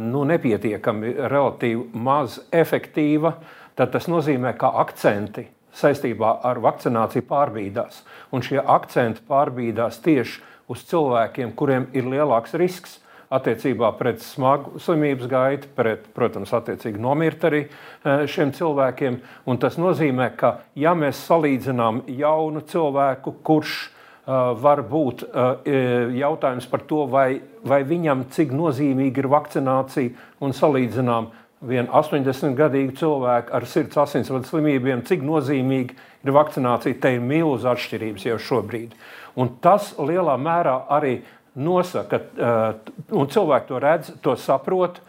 nu, nepietiekami, relatīvi maz efektīva, tad tas nozīmē, ka akcenti saistībā ar vakcināciju pārbīdās. Un šie akcenti pārbīdās tieši uz cilvēkiem, kuriem ir lielāks risks attiecībā pret smagu slimības gaitu, pret, protams, attiecīgi nomirt arī eh, šiem cilvēkiem. Un tas nozīmē, ka ja mēs salīdzinām jaunu cilvēku, kurš uh, var būt uh, jautājums par to, vai, vai viņam cik nozīmīga ir vakcinācija, un salīdzinām vienu 80-gadīgu cilvēku ar sirds asinsvadu slimībiem, cik nozīmīga ir vakcinācija, te ir milzīgas atšķirības jau šobrīd. Un tas lielā mērā arī nosaka, eh, un cilvēki to redz, to saprot.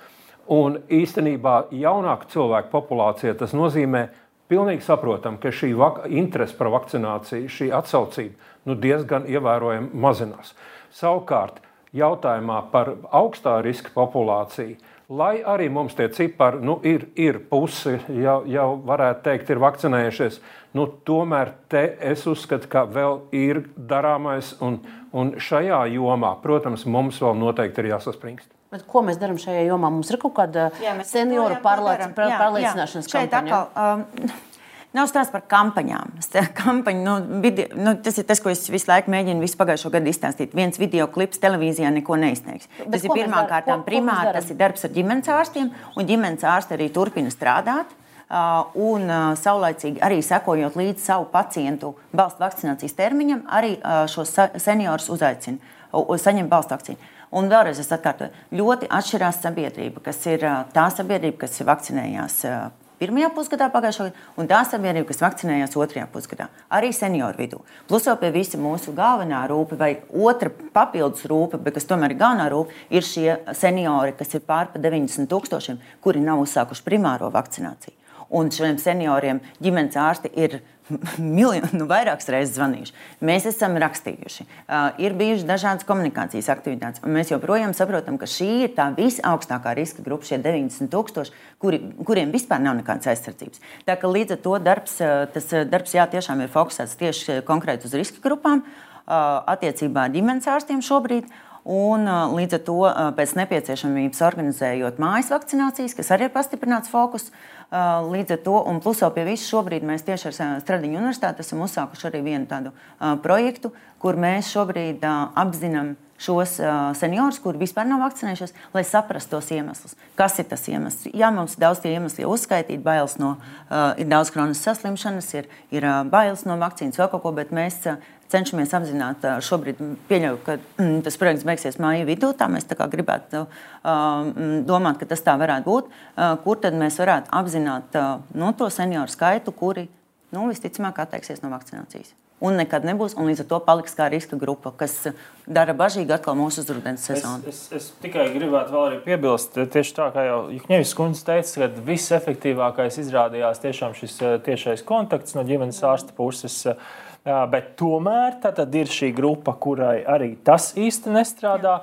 Un īstenībā jaunāka cilvēku populācija tas nozīmē pilnīgi saprotam, ka šī interese par vakcināciju, šī atsaucība nu, diezgan ievērojami mazinās. Savukārt, jautājumā par augstā riska populāciju, lai arī mums tie cipari nu, ir, ir pusi, jau, jau varētu teikt, ir vakcinējušies, nu, tomēr te es uzskatu, ka vēl ir darāmais. Un, Un šajā jomā, protams, mums vēl noteikti ir jāsaspringst. Bet ko mēs darām šajā jomā? Mums ir kaut kāda jā, senioru pārliecināšanas kampaņa. Atkal, um, Nav stāsts par kampaņām. Kampaņu, nu, video, nu, tas ir tas, ko es visu laiku mēģinu visu pagājušo gadu izstāstīt. Viens video klips televīzijā neko neizsniegs. Bet tas ir pirmām kārtām primāri, tas ir darbs ar ģimenes ārstiem, un ģimenes ārsti arī turpina strādāt. Un saulaicīgi arī sekojot līdzi savu pacientu balstu vakcinācijas termiņam, arī šos seniorus uzaicina, saņem balstu vakcīnu. Un vēlreiz es atkārtoju, ļoti atšķirās sabiedrība, kas ir tā sabiedrība, kas vakcinējās pirmajā pusgadā pagājušā gada, un tā sabiedrība, kas vakcinējās otrajā pusgadā, arī senioru vidū. Plus vēl pie visa mūsu galvenā rūpe vai otra papildus rūpe, bet kas tomēr ir galvenā rūpe, ir šie seniori, kas ir pār pa 90 tūkstošiem, kuri nav uzsākuši primāro vakcināciju. Un šiem senioriem ģimenes ārsti ir miljonu, nu, vairākas reizes zvanījuši. Mēs esam rakstījuši, uh, ir bijušas dažādas komunikācijas aktivitātes, un mēs joprojām saprotam, ka šī ir tā visaugstākā riska grupa, šie 90,000, kuri, kuriem vispār nav nekādas aizsardzības. Tā kā līdz ar to darbs, tas darbs jā, tiešām ir fokusēts tieši konkrēti uz riska grupām, uh, attiecībā ar ģimenes ārstiem šobrīd. Un, līdz ar to pēc nepieciešamības organizējot mājas vakcinācijas, kas arī ir pastiprināts fokus. Līdz ar to, un plus vēl pie visu, šobrīd mēs tieši ar Stradiņu universitāti esam uzsākuši arī vienu tādu projektu, kur mēs šobrīd apzinām šos seniorus, kuri vispār nav vakcinējušies, lai saprastu tos iemeslus. Kas ir tas iemesls? Jā, mums ir daudz tie iemesli uzskaitīti, bailes no, ir daudz kroniskas saslimšanas, ir, ir bailes no vakcīnas, vēl kaut ko, bet mēs cenšamies apzināt, šobrīd pieļauju, ka mm, tas projekts beigsies māja vidū. Tā mēs tā gribētu uh, domāt, ka tas tā varētu būt. Kur tad mēs varētu apzināt no to senioru skaitu, kuri nu, visticamāk atteiksies no vakcinācijas? un nekad nebūs. Un līdz ar to paliks kā riska grupa, kas dara bažīgi atkal mūsu uzrudens sezonu. Es, es, es tikai gribētu vēl arī piebilst, tieši tā kā jau Jukņevis kundze teica, ka visefektīvākais izrādījās tiešām šis tiešais kontakts no ģimenes ārsta puses. Uh, Bet tomēr ir šī grupa, kurai arī tas īsti nestrādā.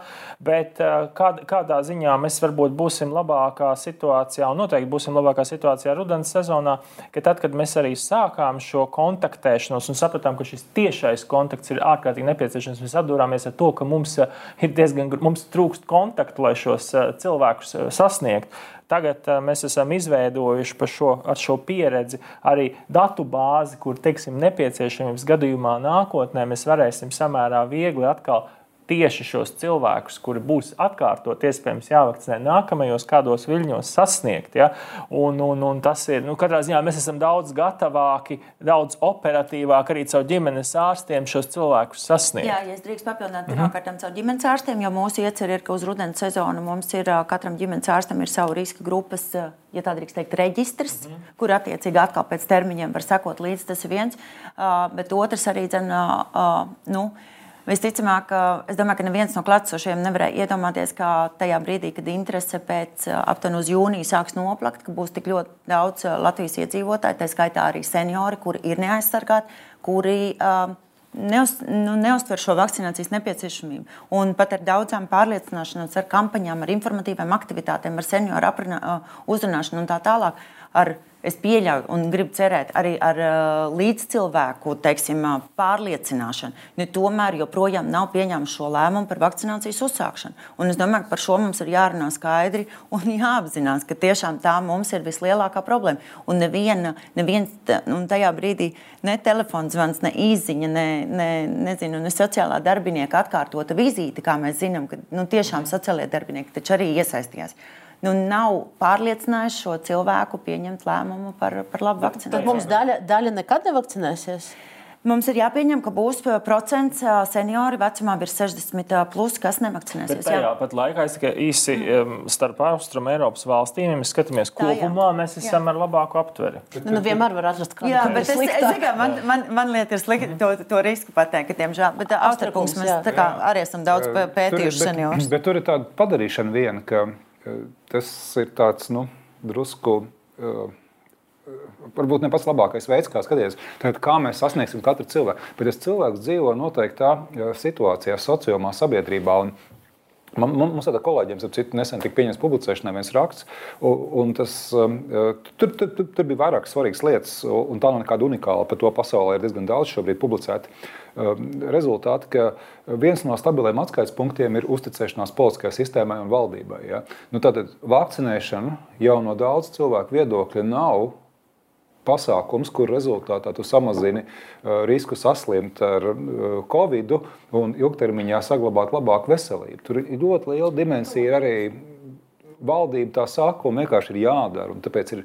Bet kād, kādā ziņā mēs varbūt būsim labākā situācijā, un noteikti būsim labākā situācijā rudens sezonā, ka tad, kad mēs arī sākām šo kontaktēšanos un sapratām, ka šis tiešais kontakts ir ārkārtīgi nepieciešams, mēs atdūrāmies ar to, ka mums ir diezgan mums trūkst kontaktu, lai šos cilvēkus sasniegtu. Tagad uh, mēs esam izveidojuši šo, šo pieredzi arī datu bāzi, kur teiksim, nepieciešamības gadījumā nākotnē mēs varēsim samērā viegli atkal tieši šos cilvēkus, kuri būs atkārtot, iespējams, jāvakcinē nākamajos kādos viļņos sasniegt. Ja? Un, un, un tas ir, nu, katrā ziņā mēs esam daudz gatavāki, daudz operatīvāk arī caur ģimenes ārstiem šos cilvēkus sasniegt. Jā, ja es drīkst papildināt, pirmkārt, caur ģimenes ārstiem, jo mūsu iecer ir, ka uz rudens sezonu mums ir katram ģimenes ārstam ir savu riska grupas ja tā drīkst teikt, reģistrs, mm -hmm. kur attiecīgi atkal pēc termiņiem var sekot līdzi. Tas ir viens, uh, bet otrs arī dzen, uh, uh, nu, Visticamāk, es domāju, ka neviens no klātsošiem nevarēja iedomāties, ka tajā brīdī, kad interese pēc aptuveni uz jūniju sāks noplakt, ka būs tik ļoti daudz Latvijas iedzīvotāju, tā skaitā arī seniori, kuri ir neaizsargāti, kuri uh, neuz, nu, neuztver šo vakcinācijas nepieciešamību. Un pat ar daudzām pārliecināšanām, ar kampaņām, ar informatīvām aktivitātēm, ar senioru aprunā, uzrunāšanu un tā tālāk. Ar es pieļauju un gribu cerēt arī ar uh, līdzcilvēku teiksim, uh, pārliecināšanu. Ne, tomēr joprojām nav pieņemts šo lēmumu par vakcinācijas uzsākšanu. Un es domāju, ka par šo mums ir jārunā skaidri un jāapzinās, ka tiešām tā mums ir vislielākā problēma. Un neviena, neviens un tajā brīdī ne telefons zvans, ne īziņa, ne, ne, nezinu, ne sociālā darbinieka atkārtota vizīte, kā mēs zinām, ka nu, tiešām sociālajie darbinieki taču arī iesaistījās nu, nav pārliecinājuši šo cilvēku pieņemt lēmumu par, par labu vakcināciju. Tad mums daļa, daļa nekad nevakcinēsies. Mums ir jāpieņem, ka būs procents seniori vecumā virs 60, plus, kas nevakcinēsies. Bet tajā pat laikā es tikai īsi mm. starp austrumu Eiropas valstīm, ja mēs skatāmies tā, kopumā, jā. mēs esam jā. ar labāku aptveri. Nu, nu, vienmēr var atrast kādu jā, bet es, es, es, man, man, man lieta ir slikti to, to risku pateikt, ka tiemžēl. Bet Austrākungs mēs jā. tā kā arī esam daudz pētījuši seniorus. Bet, bet tur ir tāda padarīšana viena, ka tas ir tāds nu, drusku. Varbūt ne pats labākais veids, kā skatīties, tad kā mēs sasniegsim katru cilvēku. Bet tas cilvēks dzīvo noteiktā situācijā, sociālā sabiedrībā. Un, Man, mums ar kolēģiem, ap citu, nesen tika pieņemts publicēšanai viens raksts, un, un tas, um, tur, tur, tur, tur bija vairākas svarīgas lietas, un tā nav nekāda unikāla. Par to pasaulē ir diezgan daudz šobrīd publicēti um, rezultāti, ka viens no stabiliem atskaites punktiem ir uzticēšanās politiskajai sistēmai un valdībai. Ja? Nu, tātad vakcinēšana jau no daudz cilvēku viedokļa nav pasākums, kur rezultātā tu samazini uh, risku saslimt ar uh, covid un ilgtermiņā saglabāt labāku veselību. Tur ir ļoti liela dimensija arī valdība tā un vienkārši ir jādara. Tāpēc ir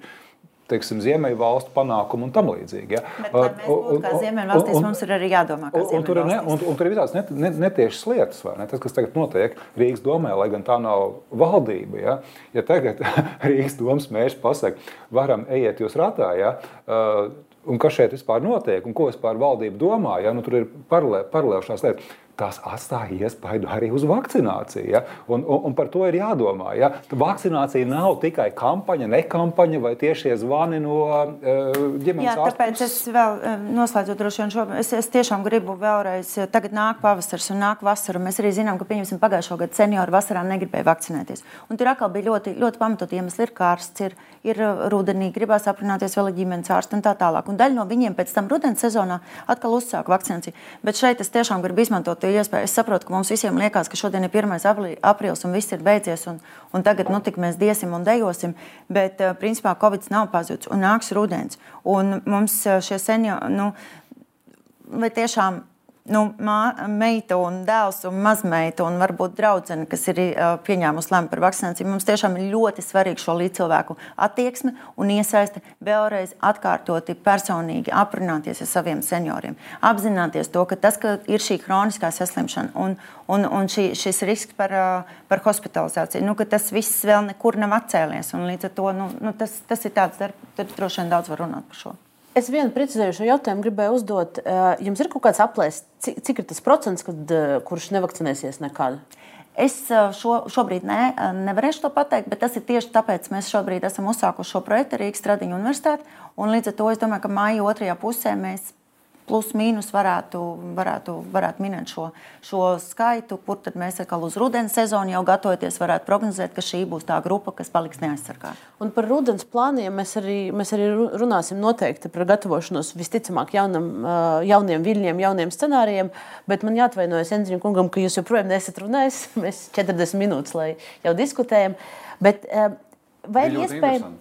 teiksim, Ziemeļvalstu panākumu un tam līdzīgi. Ja. Bet, lai mēs būtu kā Ziemeļvalstīs, mums ir arī jādomā, un, un, tur ir, ne, un, un tur ir visādas net, net, netiešas lietas, vai ne? Tas, kas tagad notiek Rīgas domē, lai gan tā nav valdība. Ja, ja tagad Rīgas domas mērķis pasaka, varam ejiet jūs ratā, ja, uh, un kas šeit vispār notiek, un ko vispār valdība domā, ja, nu, tur ir paralēlšās lietas tas atstāja iespaidu arī uz vakcināciju. Ja? Un, un, un par to ir jādomā. Ja? Vakcinācija nav tikai kampaņa, ne kampaņa vai tiešie zvani no uh, ģimenes Jā, tāpēc ārpus. es vēl eh, noslēdzot droši vien šo, es, es tiešām gribu vēlreiz, tagad nāk pavasars un nāk vasara. Mēs arī zinām, ka pieņemsim pagājušo gadu seniori vasarā negribēja vakcinēties. Un tur atkal bija ļoti, ļoti pamatot iemesli. Ir karsts, ir, ir rudenī, gribās aprunāties vēl ar ģimenes ārstu un tā tālāk. Un daļa no viņiem pēc tam rudens sezonā atkal uzsāk vakcināciju. Bet šeit es tiešām gribu izmantot to iespēju. Es saprotu, ka mums visiem liekas, ka šodien ir 1. aprīlis un viss ir beidzies, un, un tagad nu, mēs diesim un dejosim. Bet uh, principā Covid nav pazudis un nāks rudens. Un mums eh, šie seniori, nu, vai tiešām nu, mā, meita un dēls un mazmeita un varbūt draudzene, kas ir uh, pieņēmusi lēmumu par vakcināciju. Mums tiešām ir ļoti svarīgi šo līdzcilvēku attieksme un iesaiste vēlreiz atkārtoti personīgi aprunāties ar saviem senioriem. Apzināties to, ka tas, ka ir šī kroniskā saslimšana un, un, un šī, šis risks par, uh, par hospitalizāciju, nu, ka tas viss vēl nekur nav atcēlies. Līdz ar to nu, nu, tas, tas ir tāds, tad droši vien daudz var runāt par šo. Es vienu precizējušu jautājumu gribēju uzdot. Jums ir kaut kāds aplēsts, cik, cik ir tas procents, kad, kurš nevakcinēsies nekad? Es šo, šobrīd ne, nevarēšu to pateikt, bet tas ir tieši tāpēc, ka mēs šobrīd esam uzsākuši šo projektu Rīgas Tradiņu universitāti. Līdz ar to es domāju, ka māja otrajā pusē mēs plus mīnus varētu, varētu, varētu minēt šo, šo skaitu, kur tad mēs atkal uz rudens sezonu jau gatavoties, varētu prognozēt, ka šī būs tā grupa, kas paliks neaizsargāta. Un par rudens plāniem mēs arī, mēs arī runāsim noteikti par gatavošanos visticamāk jaunam, jauniem viļņiem, jauniem scenārijiem, bet man jāatvainojas Enziņam kungam, ka jūs joprojām nesat runājis. Mēs 40 minūtes, jau diskutējam. Bet, Vai ir, iespējams,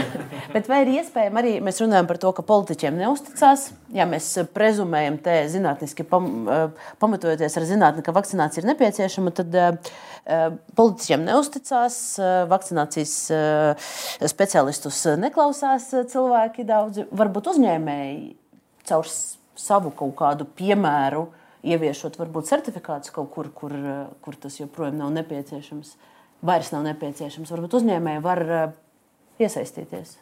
vai ir iespējams arī mēs runājam par to, ka politiķiem neusticās? Ja mēs prezumējam, te zinātniski pam, eh, pamatojoties ar zinātni, ka vakcinācija ir nepieciešama, tad uh, politiķiem neusticās, uh, vakcinācijas uh, speciālistus neklausās cilvēki daudzi. Varbūt uzņēmēji caur savu kaut kādu piemēru ieviešot varbūt certifikātus kaut kur, kur, kur tas joprojām nav nepieciešams. Uh, vairs nav nepieciešams. Varbūt uzņēmēji var eh, iesaistīties.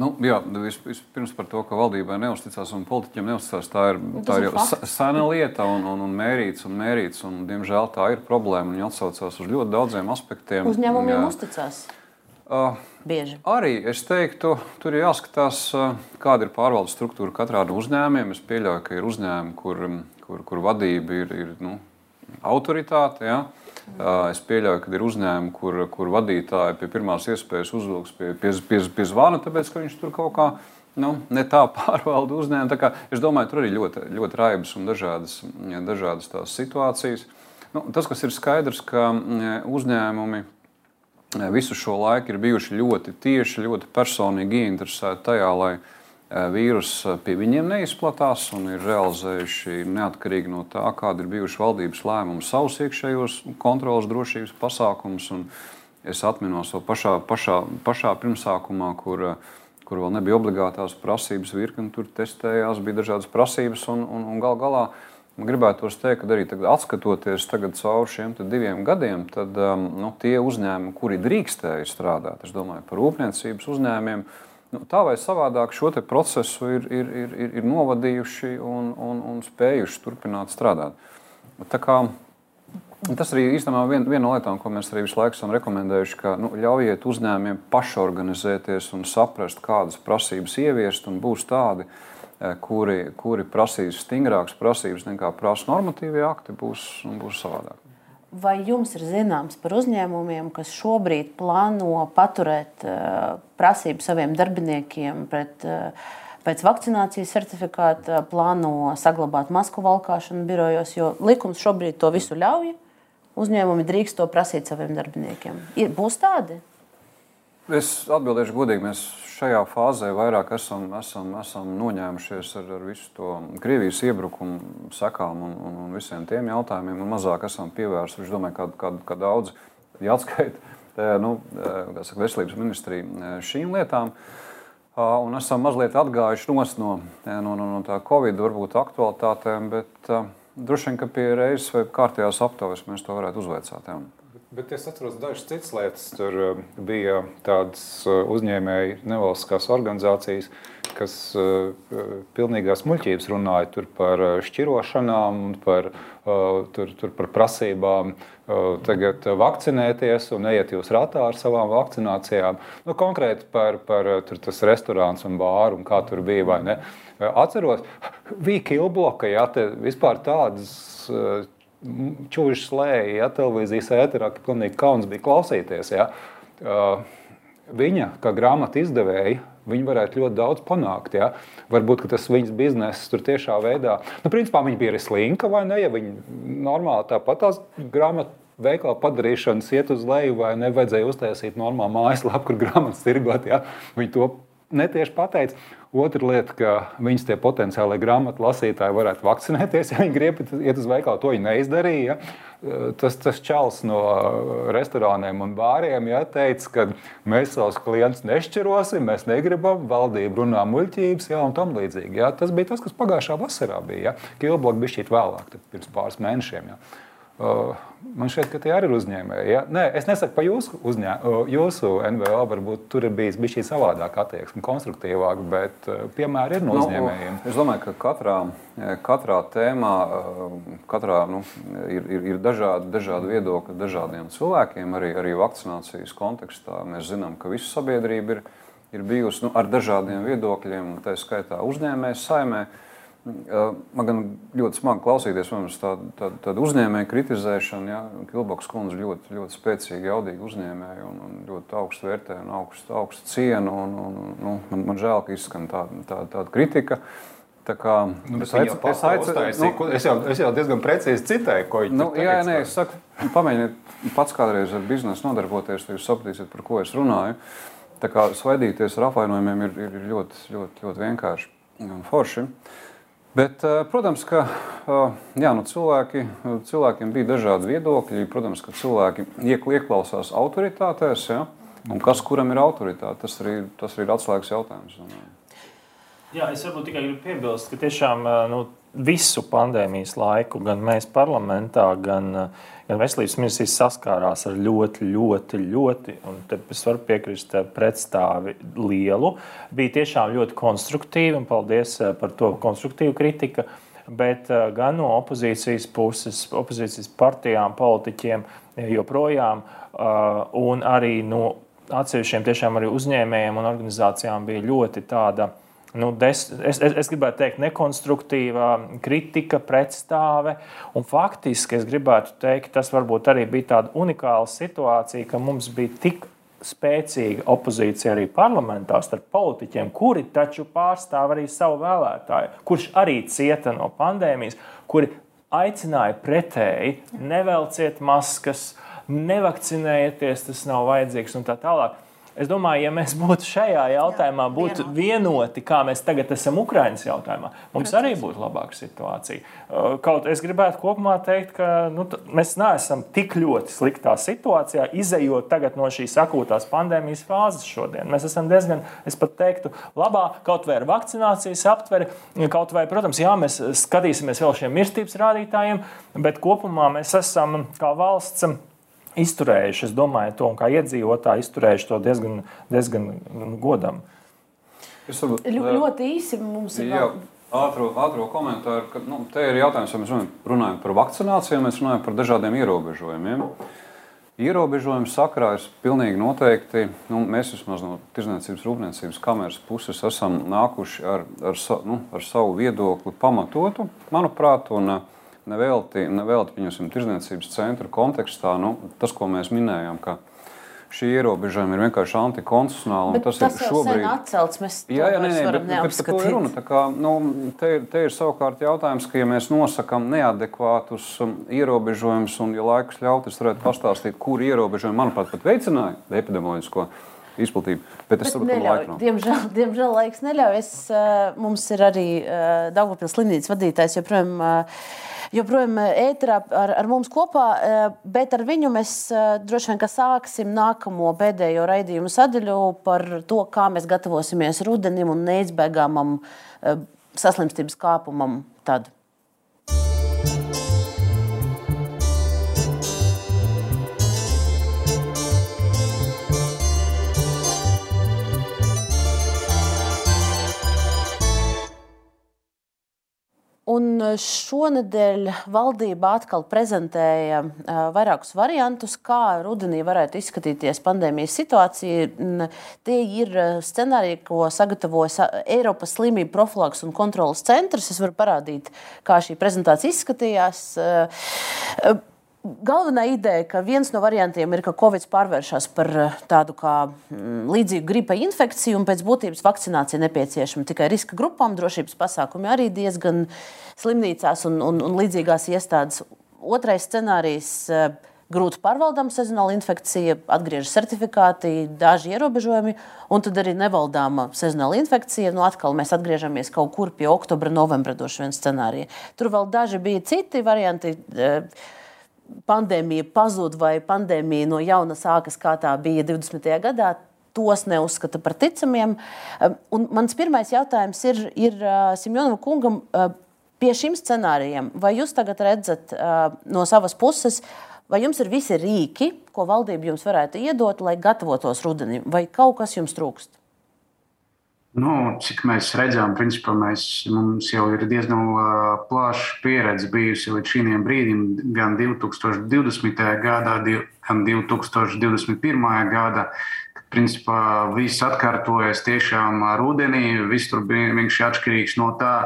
Nu, jā, vispirms par to, ka valdībai neusticās un politiķiem neusticās. Tā ir, nu, tā ir jau sena lieta un, un, un mērīts un mērīts. Un, diemžēl tā ir problēma. Viņi atsaucās uz ļoti daudziem aspektiem. Uzņēmumiem uzticās. Uh, Bieži. Arī es teiktu, tur ir jāskatās, uh, kāda ir pārvaldes struktūra katrā no uzņēmumiem. Es pieļauju, ka ir uzņēmumi, kur, kur, kur vadība ir, ir nu, autoritāte. Ja? Es pieļauju, ka ir uzņēmumi, kur, kur vadītāji pie pirmās iespējas uzvilks pie, pie, pie, pie zvana, tāpēc ka viņš tur kaut kā nu, ne tā pārvalda uzņēmumu. Es domāju, tur arī ļoti, ļoti raibas un dažādas, dažādas tās situācijas. Nu, tas, kas ir skaidrs, ka uzņēmumi visu šo laiku ir bijuši ļoti tieši, ļoti personīgi ieinteresēti tajā, lai Eh, vīruss pie viņiem neizplatās un ir realizējuši neatkarīgi no tā, kāda ir bijuši valdības lēmumi, savus iekšējos kontrolas drošības pasākumus. Es atminos vēl pašā, pašā, pašā pirmsākumā, kur, kur vēl nebija obligātās prasības virkni, tur testējās, bija dažādas prasības un, un, un gal galā. Man gribētu teikt, ka arī tagad, atskatoties tagad cauri šiem diviem gadiem, tad um, nu, tie uzņēmumi, kuri drīkstēja strādāt, es domāju par rūpniecības uzņēmumiem, uh, nu, tā vai savādāk šo procesu ir, ir, ir, ir, ir novadījuši un, un, un spējuši turpināt strādāt. Tā kā, tas arī īstenībā vien, viena no lietām, ko mēs arī visu laiku esam rekomendējuši, ka nu, ļaujiet uzņēmumiem pašorganizēties un saprast, kādas prasības ieviest, un būs tādi, eh, kuri, kuri prasīs stingrākas prasības nekā prasa normatīvie akti, būs, būs savādāk. Vai jums ir zināms par uzņēmumiem, kas šobrīd plāno paturēt uh, prasību saviem darbiniekiem pret, uh, pēc vakcinācijas certifikāta, plāno saglabāt masku valkāšanu birojos, jo likums šobrīd to visu ļauj? Uzņēmumi drīkst to prasīt saviem darbiniekiem. Ir, būs tādi? Es atbildēšu godīgi, mēs šajā fāzē vairāk esam, esam, esam noņēmušies ar, ar visu to Krievijas iebrukumu sekām un, un, un visiem tiem jautājumiem, un mazāk esam pievērsuši, es domāju, ka, ka, ka daudz jāatskaita nu, saka, veselības ministrija šīm lietām. Un esam mazliet atgājuši no, no, no, no tā Covid varbūt aktualitātēm, bet droši vien, ka pie reizes vai kārtējās aptaujas mēs to varētu uzveicāt. Jā. Bet es atceros dažas citas lietas. Tur uh, bija tādas uh, uzņēmēji, nevalstiskās organizācijas, kas uh, pilnīgās muļķības runāja par šķirošanām, par, tur, tur par prasībām tagad vakcinēties un neiet jūs ratā ar savām vakcinācijām. Nu, konkrēti par, par tas restorāns un bāru un kā tur bija. Atceros, bija Kilbloka, ja vispār tādas čūžas slēja, ja televīzijas ēterā, ka pilnīgi kauns bija klausīties. Ja. Uh, viņa, kā grāmatu izdevēja, viņa varētu ļoti daudz panākt. Ja? Varbūt tas viņas biznesa tur tiešā veidā, nu, principā viņa bija arī slinka vai ne, ja viņa normāli tāpat tās grāmatas. Veikala padarīšanas iet uz leju, vai nevajadzēja uztaisīt normālu mājaslapu, kur grāmatas tirgot. Ja? Viņi to netieši pateica. Otra lieta, ka viņas tie potenciālie grāmatu lasītāji varētu vakcinēties, ja viņi grib iet uz veikalu. To viņi neizdarīja. Tas, tas čels no restorāniem un bāriem ja, teica, ka mēs savus klientus nešķirosim, mēs negribam, valdība runā muļķības ja, un tam līdzīgi. Ja. Tas bija tas, kas pagājušā vasarā bija. Ja. Kilbloks bija šķiet vēlāk, pirms pāris mēnešiem. Ja. Man šķiet, ka tie arī ir uzņēmēji. Ja? Nē, es nesaku par jūsu, uzņē, jūsu NVO, varbūt tur ir bijis bijis savādāk attieksme, konstruktīvāk, bet piemēri ir no nu, uzņēmējiem. Nu, es domāju, ka katrā, katrā tēmā katrā, nu, ir, ir, ir dažādi, dažādi viedokļi dažādiem cilvēkiem, arī, arī vakcinācijas kontekstā. Mēs zinām, ka visa sabiedrība ir, ir bijusi nu, ar dažādiem viedokļiem, tā skaitā uzņēmējs saimē. Man gan ļoti smagi klausīties, protams, tādu tā, tā uzņēmēju kritizēšanu. Ja? Kilboks kundze ļoti, ļoti spēcīgi, jaudīgi uzņēmēji un, un ļoti augstu vērtē un augstu, augstu cienu. Un, un, nu, man, man žēl, ka izskan tāda, tāda, tāda kritika. Tā kā, nu, es, aic, es, aicinu, nu, es, jau, es jau diezgan precīzi citēju, ko viņi nu, teica. Jā, nē, es saku, pamēģiniet pats kādreiz ar biznesu nodarboties, tad jūs sapratīsiet, par ko es runāju. Tā kā svaidīties ar apvainojumiem ir, ir ļoti, ļoti, ļoti vienkārši un forši. Uh, Bet, eh, protams, ka eh, jā, nu cilvēki, cilvēkiem bija dažādi viedokļi. Protams, ka cilvēki ieklausās autoritātēs, ja? un kas kuram ir autoritāte, tas arī, tas arī ir atslēgas jautājums. Jā, es varbūt tikai gribu piebilst, ka tiešām nu, visu pandēmijas laiku gan mēs parlamentā, gan gan veselības ministrijas saskārās ar ļoti, ļoti, ļoti, un es varu piekrist, pretstāvi lielu. Bija tiešām ļoti konstruktīvi, un paldies par to konstruktīvu kritiku. Bet gan no opozīcijas puses, opozīcijas partijām, politiķiem joprojām, un arī no atsevišķiem tiešām arī uzņēmējiem un organizācijām bija ļoti tāda nu, des, es, es, es gribētu teikt, nekonstruktīva kritika, pretstāve. Faktiski es gribētu teikt, tas varbūt arī bija tāda unikāla situācija, ka mums bija tik spēcīga opozīcija arī parlamentā starp politiķiem, kuri taču pārstāv arī savu vēlētāju, kurš arī cieta no pandēmijas, kuri aicināja pretēji, nevelciet maskas, nevakcinējieties, tas nav vajadzīgs un tā tālāk. Es domāju, ja mēs būtu šajā jautājumā būtu vienoti, kā mēs tagad esam Ukraiņas jautājumā, mums arī būtu labāka situācija. Uh, kaut es gribētu kopumā teikt, ka nu, mēs neesam tik ļoti sliktā situācijā, izējot no šīs akūtās pandēmijas fāzes šodien. Mēs esam diezgan, es pat teiktu, labā kaut vai ar vakcinācijas aptveri, kaut vai, protams, jā, mēs skatīsimies vēl šiem mirstības rādītājiem, bet kopumā mēs esam kā valsts izturējuši, es domāju, to kā iedzīvotāji izturējuši to diezgan, diezgan godam. Es varbūt, Ļo, ļoti īsi mums ir. Jā. Ātro, ātro komentāru, ka nu, te ir jautājums, vai mēs runājam par vakcināciju, vai mēs runājam par dažādiem ierobežojumiem. Ierobežojumu sakrā ir pilnīgi noteikti. Nu, mēs vismaz no Tirzniecības rūpniecības kameras puses esam nākuši ar, ar, nu, ar savu viedokli pamatotu, manuprāt. Un, uh, Nevelti, nevelti pieņemsim, tirdzniecības centra kontekstā, nu, tas, ko mēs minējām, ka šī ierobežojuma ir vienkārši antikonstitucionāla. Tas, tas ir šobrīd atcelts. Mēs jā, jā, nē, nē, bet, bet par to ir runa. Kā, nu, te, te ir savukārt jautājums, ka ja mēs nosakām neadekvātus um, ierobežojumus, un, ja laiks ļaut, es varētu pastāstīt, kur ierobežojumi, manuprāt, pat veicināja epidemioloģisko izplatību. Bet es saprotu, ka laikam nav. Diemžēl, diemžēl laiks neļauj. Es, mums ir arī Daugavpils slimnīcas vadītājs joprojām. Joprojām ēterā ar, ar mums kopā, bet ar viņu mēs droši vien sāksim nākamo pēdējo raidījumu sadaļu par to, kā mēs gatavosimies rudenim un neizbēgamam saslimstības kāpumam. Tad. Un eh, šonadēļ valdība atkal prezentēja uh, vairākus variantus, kā rudenī varētu izskatīties pandēmijas situācija. Tie ir eh, scenāriji, ko sagatavojas Eiropas slimību profilaks un kontrolas centrs. Es varu parādīt, kā šī prezentācija izskatījās. Galvenā ideja, ka viens no variantiem ir, ka Covid pārvēršas par eh, tādu kā mm, līdzīgu gripa infekciju, un pēc būtības vakcinācija nepieciešama tikai riska grupām. Drošības pasākumi arī diezgan slimnīcās un, un, un līdzīgās iestādes. Otrais scenārijs eh, - grūti pārvaldama sezonāla infekcija, atgriežas certifikāti, daži ierobežojumi, un tad arī nevaldāma sezonāla infekcija. Nu, atkal mēs atgriežamies kaut kur pie oktobra, novembra droši vien scenārija. Tur vēl daži bija citi varianti. Pandēmija pazūd vai pandēmija no jauna sākas, kā tā bija 20. gadā. Tos neuzskata par ticamiem. Un mans pirmais jautājums ir, ir Simjonam kungam pie šiem scenārijiem. Vai jūs tagad redzat no savas puses, vai jums ir visi rīki, ko valdība jums varētu iedot, lai gatavotos rudenim, vai kaut kas jums trūkst? Nu, cik mēs redzam, principā mēs, mums jau ir diezgan uh, plaša pieredze bijusi līdz šim brīdim, gan 2020. gadā, gan 2021. gadā. Principā, viss atkārtojas tiešām rudenī, viss tur bija vienkārši atšķirīgs no tā,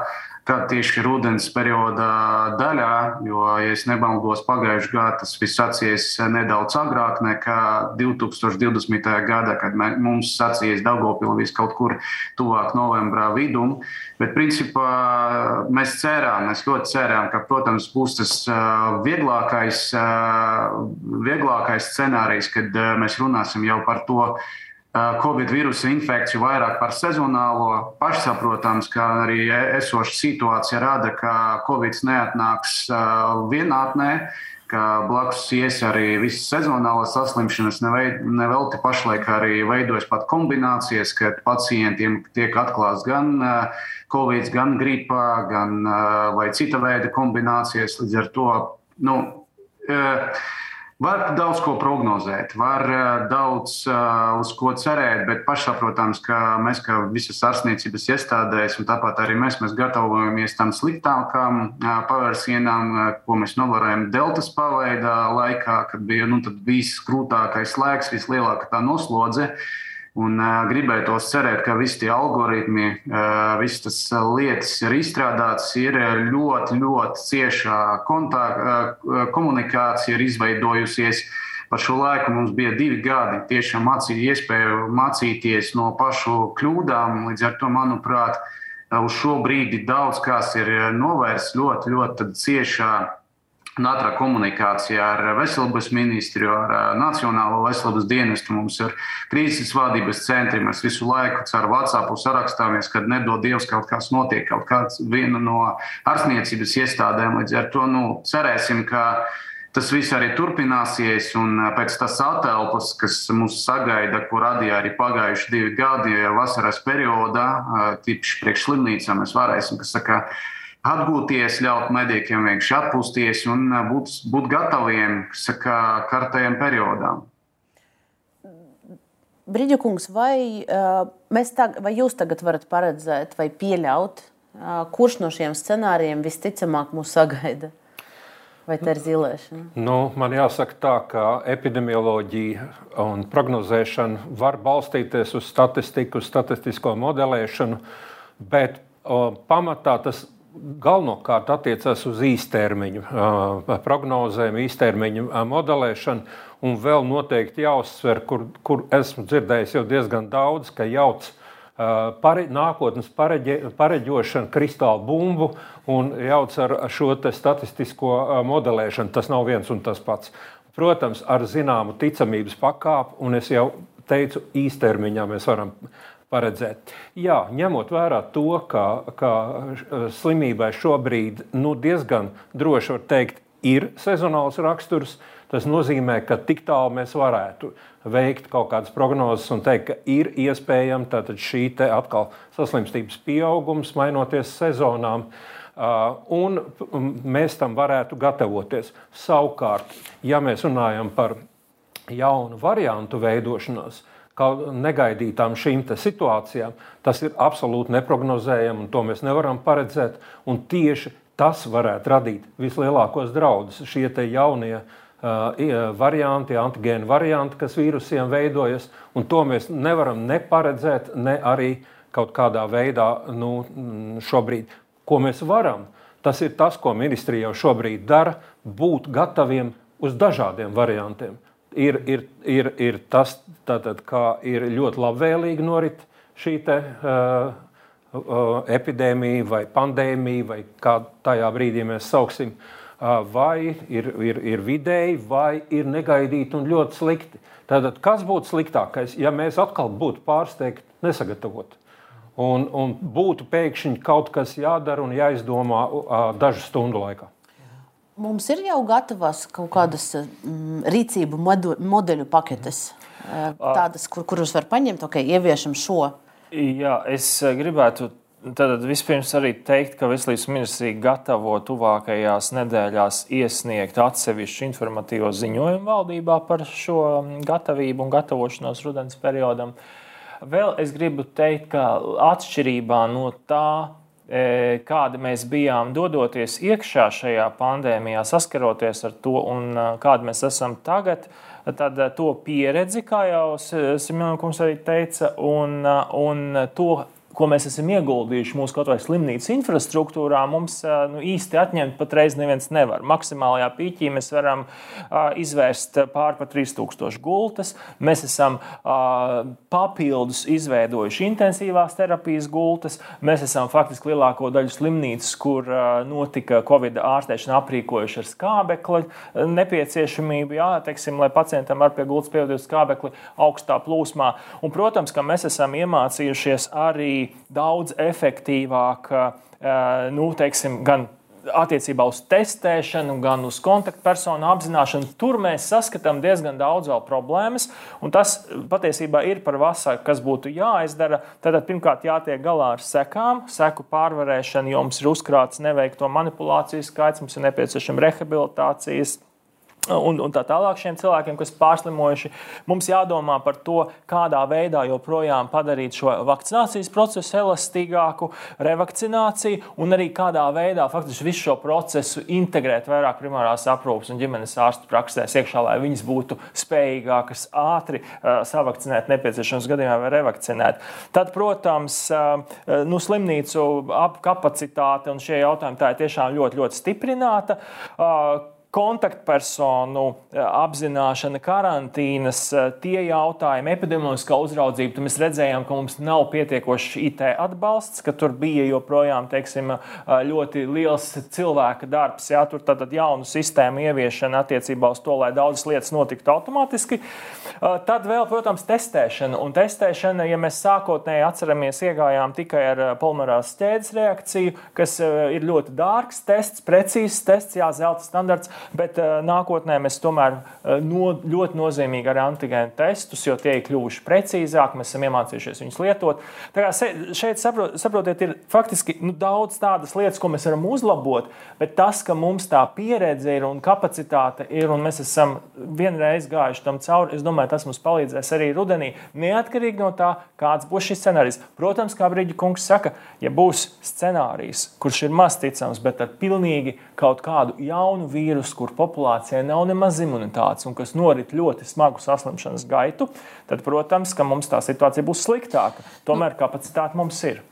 Tad tieši rudens periodā daļā, jo, ja nemaldos, pagājušajā gadā tas viss sācies nedaudz agrāk nekā 2020. gadā, kad mē, mums sācies Daugopilvis kaut kur tuvāk novembrā vidum. Bet, principā, mēs cerām, mēs ļoti cerām, ka, protams, būs tas vieglākais, vieglākais scenārijs, kad mēs runāsim jau par to, Covid vīrusu infekciju vairāk par sezonālo. Pašsaprotams, ka arī esoša situācija rada, ka Covid neatnāks vienatnē, ka blakus ies arī visas sezonālās saslimšanas. Nevelti pašlaik arī veidojas pat kombinācijas, kad pacientiem tiek atklāts gan Covid, gan gripa, gan vai cita veida kombinācijas. Līdz ar to. Nu, Var daudz ko prognozēt, var uh, daudz uh, uz ko cerēt, bet pašsaprotams, ka mēs, kā visas ārstniecības iestādēs, un tāpat arī mēs, mēs gatavojamies tam sliktākam uh, pavērsienam, uh, ko mēs novērojam Deltas paveidā laikā, kad bija nu, viss grūtākais laiks, vislielākā tā noslodze. Uh, Un uh, gribētos cerēt, ka visi tie algoritmi, uh, visas tas lietas ir izstrādātas, ir ļoti, ļoti ciešā kontakt, uh, komunikācija ir izveidojusies. Par šo laiku mums bija divi gadi, tiešām mācīt, iespēju mācīties no pašu kļūdām. Līdz ar to, manuprāt, uz šo brīdi daudz kas ir novērsts ļoti, ļoti ciešā un ātrā komunikācijā ar veselības ministriju, ar Nacionālo veselības dienestu. Mums ir krīzes vadības centri. Mēs visu laiku ar WhatsApp sarakstāmies, kad nedod Dievs kaut kas notiek, kaut kāds viena no ārstniecības iestādēm. Līdz ar to nu, cerēsim, ka tas viss arī turpināsies. Un pēc tam atelpas, kas mūs sagaida, ko radīja arī pagājuši divi gadi vasaras periodā, tīpaši priekš slimnīcām, mēs varēsim, kas saka, atgūties, ļaut medikiem vienkārši atpūsties un būt, būt gataviem saka, kartajam periodam. Brīdžakungs, vai, uh, tag, vai jūs tagad varat paredzēt vai pieļaut, uh, kurš no šiem scenārijiem visticamāk mūs sagaida? Vai tā ir zilēšana? Nu, man jāsaka, tā, ka epidemioloģija un prognozēšana var balstīties uz statistiku, uz statistisko modelēšanu, bet o, pamatā tas galvenokārt attiecas uz īstermiņu prognozēm, īstermiņu modelēšanu. Un vēl noteikti jāuzsver, kur, kur esmu dzirdējis jau diezgan daudz, ka jauc pare, nākotnes pareģe, pareģošanu, kristāla bumbu un jauc ar šo statistisko modelēšanu. Tas nav viens un tas pats. Protams, ar zināmu ticamības pakāpi, un es jau teicu, īstermiņā mēs varam paredzēt. Jā, ņemot vērā to, ka, ka slimībai šobrīd nu, diezgan droši var teikt, ir sezonāls raksturs, tas nozīmē, ka tik tālu mēs varētu veikt kaut kādas prognozes un teikt, ka ir iespējama šī atkal saslimstības pieaugums, mainoties sezonām. Un mēs tam varētu gatavoties. Savukārt, ja mēs runājam par jaunu variantu veidošanos, kā negaidītām šīm situācijām, tas ir absolūti neparedzējami, un to mēs nevaram paredzēt. Tieši tas varētu radīt vislielākos draudus. Šie jaunie uh, varianti, antigēnu varianti, kas vīrusiem veidojas, un to mēs nevaram ne paredzēt, ne arī kaut kādā veidā nu, šobrīd. Ko mēs varam? Tas ir tas, ko ministrija jau šobrīd dara, būt gataviem uz dažādiem variantiem. Ir, ir, ir, ir tas, tātad, kā ir ļoti labvēlīgi norit šī te, uh, epidēmija vai pandēmija, vai kā tajā brīdī mēs sauksim, vai ir, ir, ir vidēji, vai ir negaidīti un ļoti slikti. Tātad, kas būtu sliktākais, ja mēs atkal būtu pārsteigti, nesagatavoti? Un, un būtu pēkšņi kaut kas jādara un jāizdomā dažu stundu laikā. Mums ir jau gatavas kaut kādas mm, rīcību modeļu paketes, tādas, kur, kurus var paņemt, ok, ieviešam šo. Jā, es eh, gribētu Tad vispirms arī teikt, ka Veselības ministrija gatavo tuvākajās nedēļās iesniegt atsevišķu informatīvo ziņojumu valdībā par šo mm, gatavību un gatavošanos rudens periodam. Vēl es gribu teikt, ka atšķirībā no tā, kāda mēs bijām dodoties iekšā šajā pandēmijā, saskaroties ar to un e, kāda mēs esam tagad, tad eh, to pieredzi, kā jau Simons arī teica, un, un to ko mēs esam ieguldījuši mūsu kaut vai slimnīcas infrastruktūrā, mums nu, īsti atņemt patreiz neviens nevar. Maksimālajā pīķī mēs varam uh, izvērst pār pa 3000 gultas. Mēs esam uh, papildus izveidojuši intensīvās terapijas gultas. Mēs esam faktiski lielāko daļu slimnīcas, kur uh, notika Covid ārstēšana, aprīkojuši ar skābekli nepieciešamību, jā, teiksim, lai pacientam var pie gultas pievadīt skābekli augstā plūsmā. Un, protams, ka mēs esam iemācījušies arī daudz efektīvāk, eh, nu, teiksim, gan attiecībā uz testēšanu, gan uz kontaktpersonu apzināšanu. Tur mēs saskatām diezgan daudz vēl problēmas, un tas patiesībā ir par vasaru, kas būtu jāizdara. Tad pirmkārt jātiek galā ar sekām, seku pārvarēšanu, jo mums ir uzkrāts neveikto manipulāciju skaits, mums ir nepieciešama rehabilitācijas Un, un tā tālāk šiem cilvēkiem, kas pārslimojuši, mums jādomā par to, kādā veidā joprojām padarīt šo vakcinācijas procesu elastīgāku, revakcināciju un arī kādā veidā faktiski visu šo procesu integrēt vairāk primārās aprūpes un ģimenes ārstu praksēs iekšā, lai viņas būtu spējīgākas ātri uh, savakcinēt nepieciešamos gadījumā vai revakcinēt. Tad, protams, uh, nu, slimnīcu kapacitāte un šie jautājumi tā ir tiešām ļoti, ļoti stiprināta. Uh, kontaktpersonu eh, apzināšana, karantīnas, eh, tie jautājumi, epidemioloģiskā uzraudzība. Mēs redzējām, ka mums nav pietiekošs IT atbalsts, ka tur bija joprojām teiksim, eh, ļoti liels cilvēka darbs. Jā, tur tad jaunu sistēmu ieviešana attiecībā uz to, lai daudzas lietas notiktu automātiski. Tad vēl, protams, testēšana. Un testēšana, ja mēs sākotnēji atceramies, iegājām tikai ar polimerās ķēdes reakciju, kas ir ļoti dārgs tests, precīzs tests, jā, zelta standarts bet uh, nākotnē mēs tomēr uh, no, ļoti nozīmīgi ar antigēnu testus, jo tie ir kļuvuši precīzāki, mēs esam iemācījušies viņus lietot. Tā kā šeit, saprot, saprotiet, ir faktiski nu, daudz tādas lietas, ko mēs varam uzlabot, bet tas, ka mums tā pieredze ir un kapacitāte ir, un mēs esam vienreiz gājuši tam cauri, es domāju, tas mums palīdzēs arī rudenī, neatkarīgi no tā, kāds būs šis scenārijs. Protams, kā Brīdņa kungs saka, ja būs scenārijs, kurš ir maz ticams, bet ar pilnīgi kaut kādu jaunu vīrusu, kur populācijai nav nemaz imunitātes un kas norit ļoti smagu saslimšanas gaitu, tad, protams, ka mums tā situācija būs sliktāka. Tomēr kapacitāte mums ir.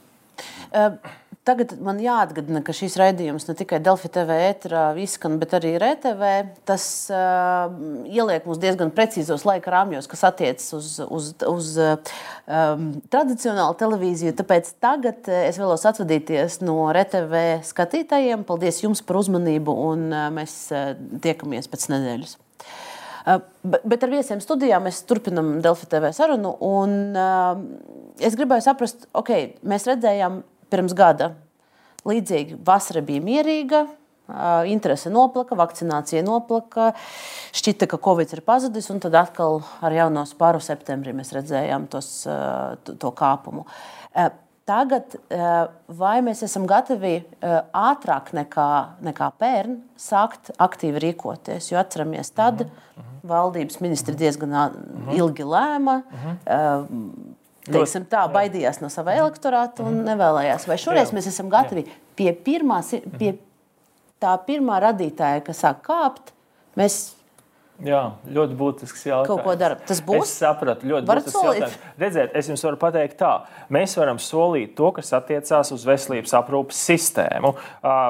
Uh. Tagad man jāatgādina, ka šīs raidījums ne tikai Delfi TV ēterā izskan, bet arī RTV. Tas uh, ieliek mūs diezgan precīzos laika rāmjos, kas attiecas uz, uz, uz um, tradicionālu televīziju. Tāpēc tagad es vēlos atvadīties no RTV skatītājiem. Paldies jums par uzmanību, un uh, mēs uh, tiekamies pēc nedēļas. Bet ar viesiem studijā mēs turpinām Delfi TV sarunu. Un, es gribēju saprast, ok, mēs redzējām pirms gada līdzīgi. Vasara bija mierīga, interese noplaka, vakcinācija noplaka. Šķita, ka Covid ir pazudis, un tad atkal ar jauno spāru septembrī mēs redzējām tos, to kāpumu. Tagad, vai mēs esam gatavi ātrāk nekā, nekā pērn sākt aktīvi rīkoties? Jo atceramies, tad uh -huh. valdības ministri diezgan uh -huh. ilgi lēma. Uh -huh. Teiksim, tā baidījās no sava elektorāta un nevēlējās. Vai šoreiz Jā. mēs esam gatavi pie, pirmās, pie tā pirmā radītāja, kas sāk kāpt, mēs Jā, ļoti būtisks jautājums. Kaut ko dara. Tas būs. Es sapratu, ļoti Varat būtisks solīt? jautājums. Redziet, es jums varu pateikt tā. Mēs varam solīt to, kas attiecās uz veselības aprūpas sistēmu.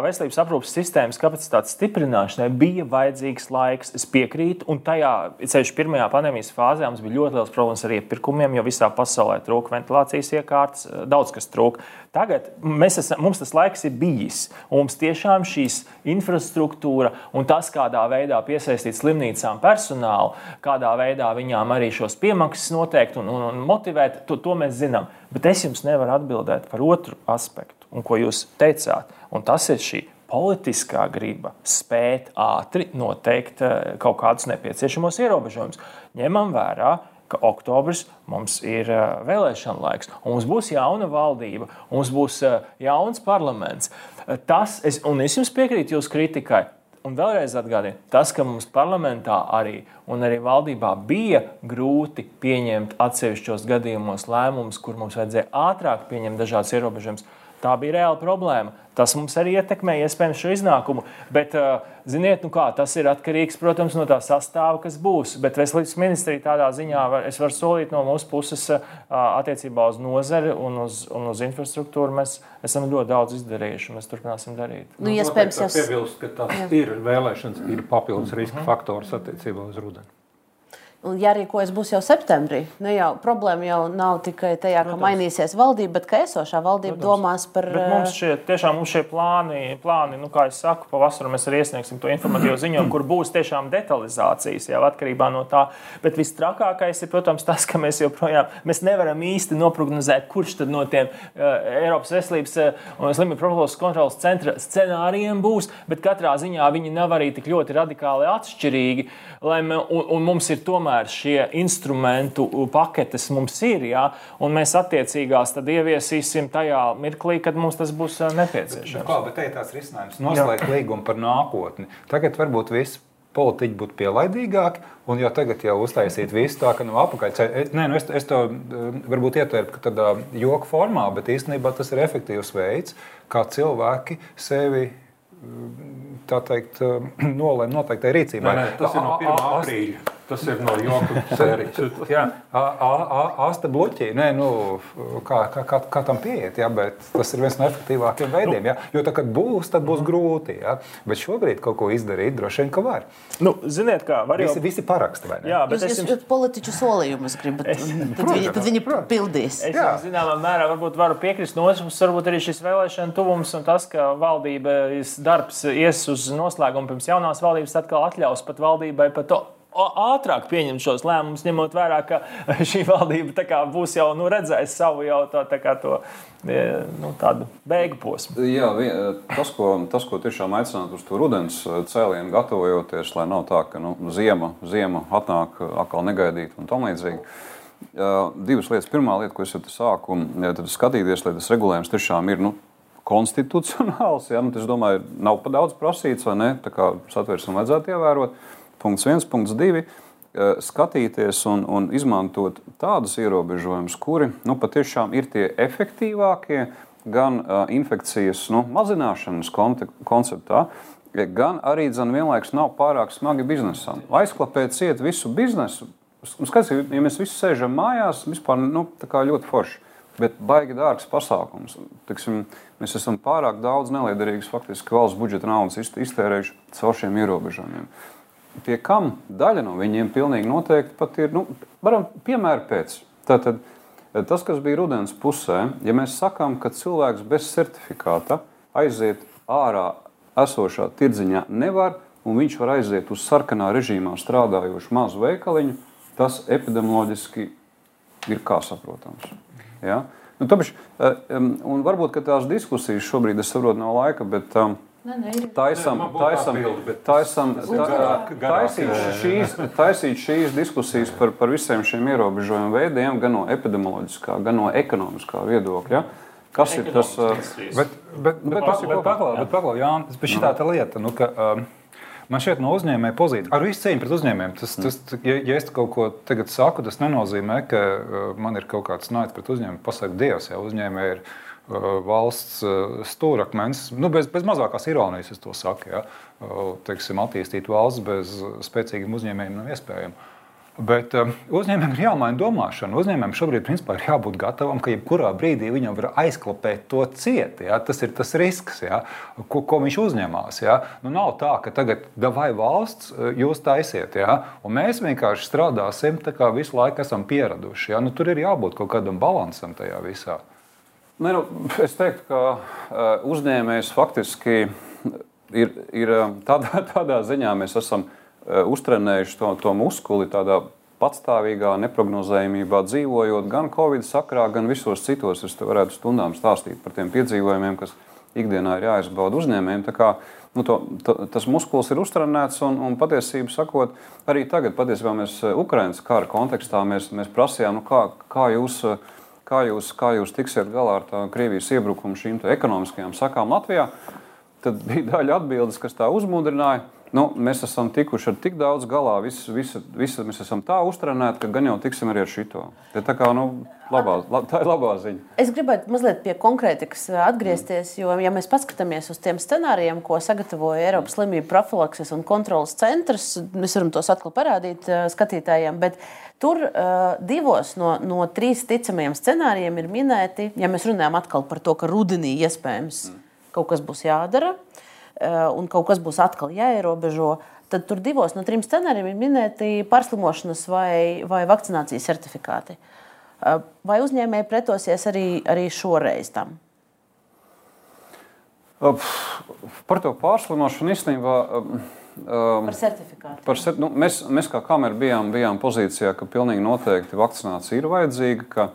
Veselības aprūpas sistēmas kapacitātes stiprināšanai bija vajadzīgs laiks. Es piekrītu, un tajā, ceļš pirmajā pandēmijas fāzē, mums bija ļoti liels problēmas ar iepirkumiem, jo visā pasaulē trūka ventilācijas iekārtas, daudz kas trūka. Tagad esam, mums tas laiks ir bijis, mums tiešām šīs infrastruktūra un tas, kādā veidā piesaistīt slimnīcām personālu, kādā veidā viņām arī šos piemaksas noteikt un, un, un motivēt, to, to mēs zinām. Bet es jums nevaru atbildēt par otru aspektu, un ko jūs teicāt, un tas ir šī politiskā griba spēt ātri noteikt eh, kaut kādus nepieciešamos ierobežojumus. Ņemam vērā, ka oktobris mums ir eh, vēlēšana laiks, un mums būs jauna valdība, mums būs eh, jauns parlaments. Eh, tas, es, un es jums piekrītu jūsu kritikai. Un vēlreiz atgādinu, tas, ka mums parlamentā arī un arī valdībā bija grūti pieņemt atsevišķos gadījumos lēmumus, kur mums vajadzēja ātrāk pieņemt dažādas ierobežojumus, tā bija reāla problēma. Tas mums arī ietekmē iespējams šo iznākumu. Bet, ziniet, nu kā, tas ir atkarīgs, protams, no tā sastāva, kas būs. Bet veselības ministrija tādā ziņā var, es varu solīt no mūsu puses attiecībā uz nozari un uz, un uz infrastruktūru. Mēs esam ļoti daudz izdarījuši un mēs turpināsim darīt. Nu, nu, iespējams, tas ir piebilst, ka tas jā. ir vēlēšanas, ir papildus riska faktors attiecībā uz rudeni. Un jārīkojas būs jau septembrī. Nu, jau, problēma jau nav tikai tajā, Protams. ka mainīsies valdība, bet ka esošā valdība Protams. domās par. Bet mums šie, tiešām mums šie plāni, plāni nu, kā jau saku, pavasarī mēs arī iesniegsim to informatīvo ziņojumu, kur būs tiešām detalizācijas jau atkarībā no tā. Bet viss trakākais ir, protams, tas, ka mēs joprojām mēs nevaram īsti noprognozēt, kurš tad no tiem uh, Eiropas veselības un uh, slimību profilakses kontrolas centra scenārijiem būs, bet katrā ziņā viņi nav arī tik ļoti radikāli atšķirīgi. Mē, un, un mums ir tomēr tomēr šie instrumentu paketes mums ir, ja, un mēs attiecīgās tad ieviesīsim tajā mirklī, kad mums tas būs nepieciešams. Bet, kā, bet te ir tās risinājums noslēgt līgumu par nākotni. Tagad varbūt viss politiķi būtu pielaidīgāki, un jau tagad jau uztaisīt visu tā, ka no apakaļ. Nē, nu es, es to varbūt ietvertu tādā joku formā, bet īstenībā tas ir efektīvs veids, kā cilvēki sevi tā teikt, nolēma noteiktai rīcībai. Nē, nē, tas ir no 1. aprīļa. Tas ir no joku sērijas. jā, asta bloķī. Nē, nu, kā, kā, kā, kā tam pieiet, jā, bet tas ir viens no efektīvākajiem veidiem. Jā. Jo tā, kad būs, tad būs grūti. Jā. Bet šobrīd kaut ko izdarīt droši vien, ka var. Nu, ziniet, kā var jau... Visi, visi paraksti, vai ne? Jā, bet jūs, es jums... politiķu solījumus gribat, es... tad, protams, viņi, tad viņi protams. pildīs. Es jā. zināmā mērā varbūt varu piekrist no otras puses, varbūt arī šis vēlēšana tuvums un tas, ka valdības darbs ies uz noslēgumu pirms jaunās valdības atkal atļaus pat valdībai pat to ātrāk pieņemt šos lēmumus, ņemot vērā, ka šī valdība kā, būs jau nu, redzējusi savu jau tā, tā kā, to e, nu, tādu beigu posmu. Jā, tas, ko, tas, ko tiešām aicināt uz to rudens cēlienu, gatavojoties, lai nav tā, ka nu, ziema, ziema atnāk atkal negaidīt un tam līdzīgi. Divas lietas. Pirmā lieta, ko es sāku skatīties, lai tas regulējums tiešām ir nu, konstitucionāls. Ja? Nu, es domāju, nav pa daudz prasīts, vai ne? Tā kā satversme vajadzētu ievērot. Punkts viens, punkts divi eh, skatīties un, un izmantot tādus ierobežojumus, kuri nu, patiešām ir tie efektīvākie gan uh, infekcijas nu, mazināšanas konceptā, gan arī dzen, vienlaikus nav pārāk smagi biznesam. Aizklāpēt ciet visu biznesu. Skats, ja mēs visi sēžam mājās, vispār nu, ļoti forši. Bet baigi dārgs pasākums. Tiksim, mēs esam pārāk daudz neliederīgas faktiski valsts budžeta naudas iztērējuši caur šiem ierobežojumiem pie kam daļa no viņiem pilnīgi noteikti pat ir, nu, varam piemēru pēc. Tātad, tas, kas bija rudens pusē, ja mēs sakām, ka cilvēks bez certifikāta aiziet ārā esošā tirdziņā nevar, un viņš var aiziet uz sarkanā režīmā strādājošu mazu veikaliņu, tas epidemioloģiski ir kā saprotams. Ja? Nu, tāpēc, un varbūt tās diskusijas šobrīd, es saprotu, nav laika, bet um, Taisam, taisam, taisam, taisīt, šīs, taisīt šīs diskusijas par, par visiem šiem ierobežojumu veidiem, gan no epidemioloģiskā, gan no ekonomiskā viedokļa. Kas ir tas? Bet, bet, bet, bet, bet paklaus, Jānis, bet šī tā lieta, nu, ka, um, man šeit no uzņēmēja pozīcija, ar visu cieņu pret uzņēmējiem, tas, tas, ja, ja es kaut ko tagad saku, tas nenozīmē, ka uh, man ir kaut kāds naids pret uzņēmumu. Pasaka, Dievs, ja uzņēmēji ir Uh, valsts uh, stūrakmens. Nu, bez, bez mazākās ironijas es to saku. Ja? Uh, teiksim, attīstīt valsts bez spēcīgiem uzņēmējiem nav iespējams. Bet uzņēmējiem ir jāmaina domāšana. Uzņēmējiem šobrīd principā, ir jābūt gatavam, ka jebkurā brīdī viņam var aizklapēt to cieti. Ja? Tas ir tas risks, ja? ko, ko viņš uzņemās. Ja? Nu, nav tā, ka tagad vai valsts jūs taisiet, ja? un mēs vienkārši strādāsim tā, kā visu laiku esam pieraduši. Ja? Nu, tur ir jābūt kaut kādam balansam tajā visā. Ne, nu, es teiktu, ka uh, uzņēmējs faktiski ir, ir eh, tādā, tādā ziņā, mēs esam uh, uztrenējuši to, to muskuli tādā patstāvīgā neparedzējumībā, dzīvojot gan Covid sakrā, gan visos citos. Es te varētu stundām stāstīt par tiem piedzīvojumiem, kas ikdienā ir jāizbauda uzņēmējiem. Kā, nu, to, to, tas muskulis ir uztrenēts un, un patiesībā sakot, arī tagad, patiesībā mēs Ukraiņas kara kontekstā mēs, mēs prasījām, nu, kā, kā jūs kā jūs, kā jūs tiksiet galā ar Krievijas iebrukumu šīm ekonomiskajām sakām Latvijā, tad bija daļa atbildes, kas tā uzmundrināja. Nu, mēs esam tikuši ar tik daudz galā, visu, visu, visu, mēs esam tā uztrenēti, ka gan jau tiksim arī ar šito. Tā, kā, nu, labā, la, tā ir labā ziņa. Es gribētu mazliet pie konkrētikas atgriezties, jo, ja mēs paskatāmies uz tiem scenārijiem, ko sagatavoja Eiropas slimību profilakses un kontrolas centrs, mēs varam tos atkal parādīt skatītājiem. Bet Tur uh, divos no, no trīs ticamajiem scenārijiem ir minēti, ja mēs runājam atkal par to, ka rudenī iespējams mm. kaut kas būs jādara uh, un kaut kas būs atkal jāierobežo. Tad tur divos no trim scenārijiem ir minēti pārslimošanas vai, vai vakcinācijas certifikāti. Uh, vai uzņēmēji pretosies arī, arī šoreiz tam? Par to pārslimošanu īstenībā. Um, par certifikātu. Par, nu, mēs, mēs kā kamera bijām, bijām pozīcijā, ka pilnīgi noteikti vakcinācija ir vajadzīga. Ka,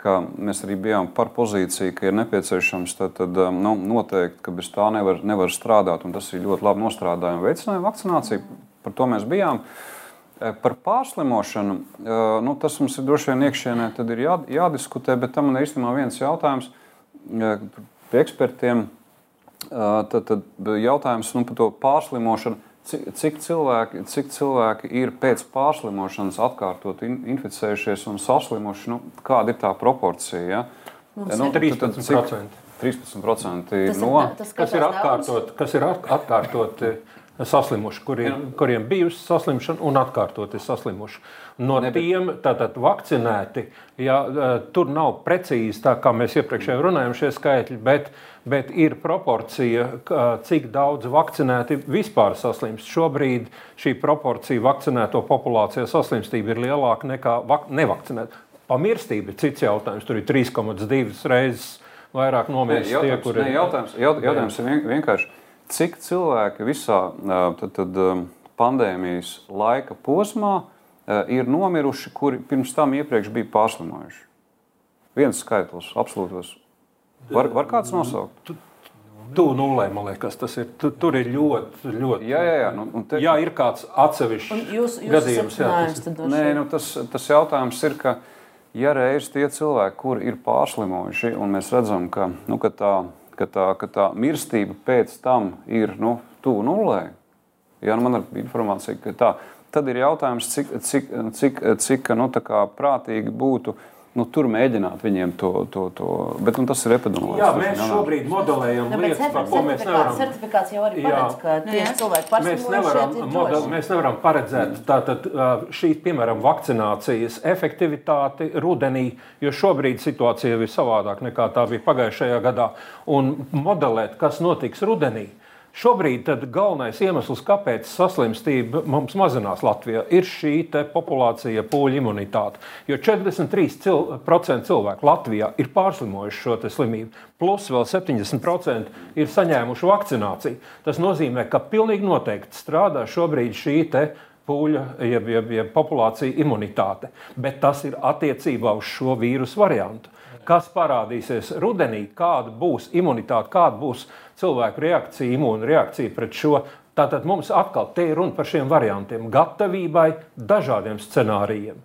ka mēs arī bijām par pozīciju, ka ir nepieciešams tad, tad, um, nu, noteikti, ka bez tā nevar, nevar strādāt. Tas ir ļoti labi nostrādājumi veicinājumi vakcināciju. Par to mēs bijām. E, par pārslimošanu, e, nu, tas mums ir droši vien iekšienē jā, jādiskutē, bet tam man ir īstenībā viens jautājums e, pie ekspertiem. Tad, tad jautājums nu, par to pārslimošanu Cik, cik, cilvēki, cik cilvēki ir pēc pārslimošanas atkārtot in, inficējušies un saslimuši? Nu, kāda ir tā proporcija? Ja? Mums nu, 13%. 13% no tas, kas ir atkārtot, kas ir atkārtot saslimuši, kuriem, kuriem bijusi saslimšana un atkārtoti saslimuši. No tiem tātad vakcinēti, ja, tur nav precīzi tā, kā mēs iepriekš runājām, šie skaitļi, bet, bet ir proporcija, cik daudz vakcinēti vispār saslimst. Šobrīd šī proporcija vakcinēto populācijā saslimstība ir lielāka nekā nevakcinēta. Pamirstība ir cits jautājums. Tur ir 3,2 reizes vairāk nomirst tie, kuri ir. Jautājums, jautājums ir vienkārši, cik cilvēki visā tad, tad, pandēmijas laika posmā ir nomiruši, kuri pirms tam iepriekš bija pārslimojuši. Viens skaitlis, absolūtos. Var, var kāds nosaukt? Tuvu nulē, man liekas, tas ir. Tu, tur ir ļoti, ļoti. Jā, jā, jā. Nu, te... jā ir kāds atsevišķs jūs, jūs gadījums. Jā, tas... Nē, nu, tas, tas jautājums ir, ka, ja reiz tie cilvēki, kuri ir pārslimojuši, un mēs redzam, ka, nu, ka, tā, ka, tā, ka tā mirstība pēc tam ir nu, tuvu nulē, ja nu, man ir informācija, ka tā Tad ir jautājums, cik, cik, cik, cik nu, prātīgi būtu nu, tur mēģināt viņiem to. to, to bet nu, tas ir epidemioloģiski. Jā, mēs šobrīd modelējam nu, lietas, par ko mēs nevaram. Certifikāts jau arī paredz, ka tieši cilvēki paši mēs nevaram, model, mēs nevaram paredzēt tātad šī, piemēram, vakcinācijas efektivitāti rudenī, jo šobrīd situācija ir savādāk nekā tā bija pagājušajā gadā. Un modelēt, kas notiks rudenī, Šobrīd galvenais iemesls, kāpēc saslimstība mums mazinās Latvijā, ir šī populācija pūļu imunitāte. Jo 43% cilvēku Latvijā ir pārslimojuši šo slimību, plus vēl 70% ir saņēmuši vakcināciju. Tas nozīmē, ka pilnīgi noteikti strādā šobrīd šī pūļa, jeb, jeb, jeb populācija imunitāte, bet tas ir attiecībā uz šo vīrusu variantu kas parādīsies rudenī, kāda būs imunitāte, kāda būs cilvēku reakcija, imūna reakcija pret šo. Tātad mums atkal te ir runa par šiem variantiem, gatavībai dažādiem scenārijiem.